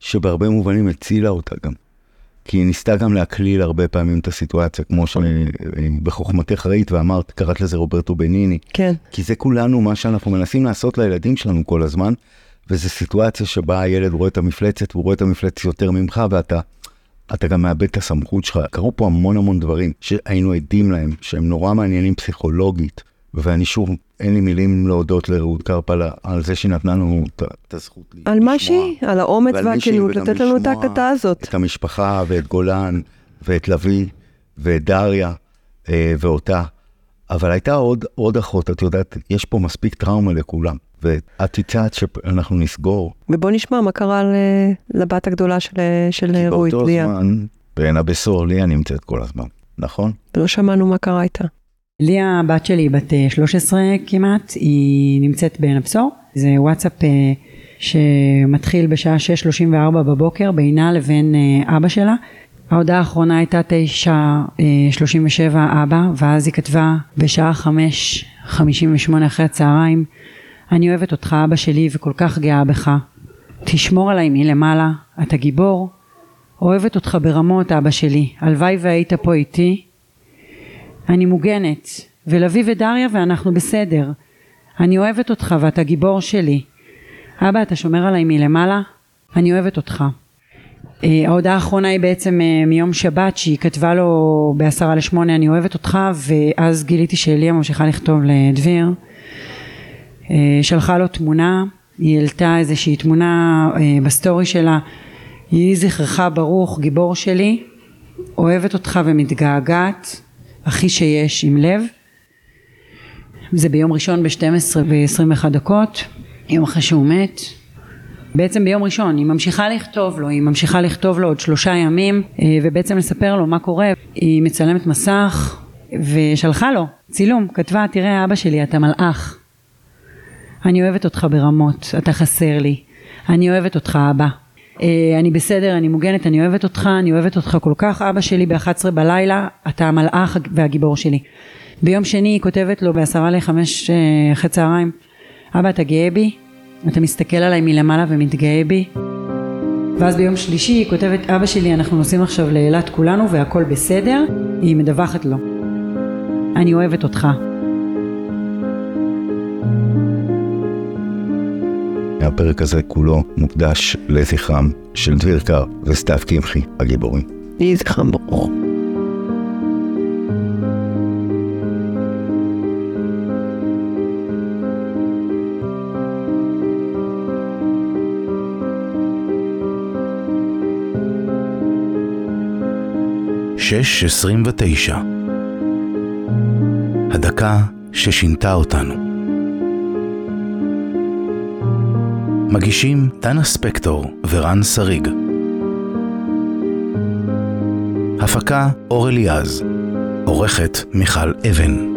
שבהרבה מובנים הצילה אותה גם. כי היא ניסתה גם להקליל הרבה פעמים את הסיטואציה, כמו שבחוכמתך ראית ואמרת, קראת לזה רוברטו בניני. כן. כי זה כולנו מה שאנחנו מנסים לעשות לילדים שלנו כל הזמן, וזו סיטואציה שבה הילד רואה את המפלצת, והוא רואה את המפלצת יותר ממך, ואתה אתה גם מאבד את הסמכות שלך. קרו פה המון המון דברים שהיינו עדים להם, שהם נורא מעניינים פסיכולוגית, ואני שוב, אין לי מילים להודות לרעות קרפ על, על זה שהיא נתנה לנו את, הזכות על לשמוע. מה שהיא, על האומץ והכנות, לתת לנו את ההקלטה הזאת. את המשפחה ואת גולן ואת לביא ואת דריה אה, ואותה. אבל הייתה עוד, עוד אחות, את יודעת, יש פה מספיק טראומה לכולם. ואת הצעת שאנחנו נסגור. ובוא נשמע מה קרה לבת הגדולה של, של כי רועית, באותו ליה. זמן, בעין הבשור, ליה נמצאת כל הזמן, נכון? ולא שמענו מה קרה איתה. ליה הבת שלי בת אה, 13 כמעט, היא נמצאת בעין הבשור, זה וואטסאפ אה, שמתחיל בשעה 6:34 בבוקר בינה לבין אה, אבא שלה. ההודעה האחרונה הייתה 9:37 אבא, ואז היא כתבה בשעה 5:58 אחרי הצהריים, אני אוהבת אותך אבא שלי וכל כך גאה בך. תשמור עליי מלמעלה, אתה גיבור. אוהבת אותך ברמות אבא שלי, הלוואי והיית פה איתי. אני מוגנת, ולוי ודריה ואנחנו בסדר. אני אוהבת אותך ואתה גיבור שלי. אבא, אתה שומר עליי מלמעלה? אני אוהבת אותך. אה, ההודעה האחרונה היא בעצם אה, מיום שבת שהיא כתבה לו בעשרה לשמונה אני אוהבת אותך ואז גיליתי שאליה ממשיכה לכתוב לדביר אה, שלחה לו תמונה היא העלתה איזושהי תמונה אה, בסטורי שלה יהי זכרך ברוך גיבור שלי אוהבת אותך ומתגעגעת הכי שיש עם לב. זה ביום ראשון ב-12 ו-21 דקות יום אחרי שהוא מת. בעצם ביום ראשון היא ממשיכה לכתוב לו היא ממשיכה לכתוב לו עוד שלושה ימים אה, ובעצם לספר לו מה קורה. היא מצלמת מסך ושלחה לו צילום כתבה תראה אבא שלי אתה מלאך. אני אוהבת אותך ברמות אתה חסר לי. אני אוהבת אותך אבא אני בסדר אני מוגנת אני אוהבת אותך אני אוהבת אותך כל כך אבא שלי ב-11 בלילה אתה המלאך והגיבור שלי. ביום שני היא כותבת לו בעשרה לחמש אה, אחרי צהריים אבא אתה גאה בי? אתה מסתכל עליי מלמעלה ומתגאה בי. ואז ביום שלישי היא כותבת אבא שלי אנחנו נוסעים עכשיו לאילת כולנו והכל בסדר. היא מדווחת לו אני אוהבת אותך הפרק הזה כולו מוקדש לזכרם של דביר קר וסתיו קמחי הגיבורים. יהי זכרם ברוך. שש עשרים ותשע הדקה ששינתה אותנו מגישים דנה ספקטור ורן שריג. הפקה אור אליעז. עורכת מיכל אבן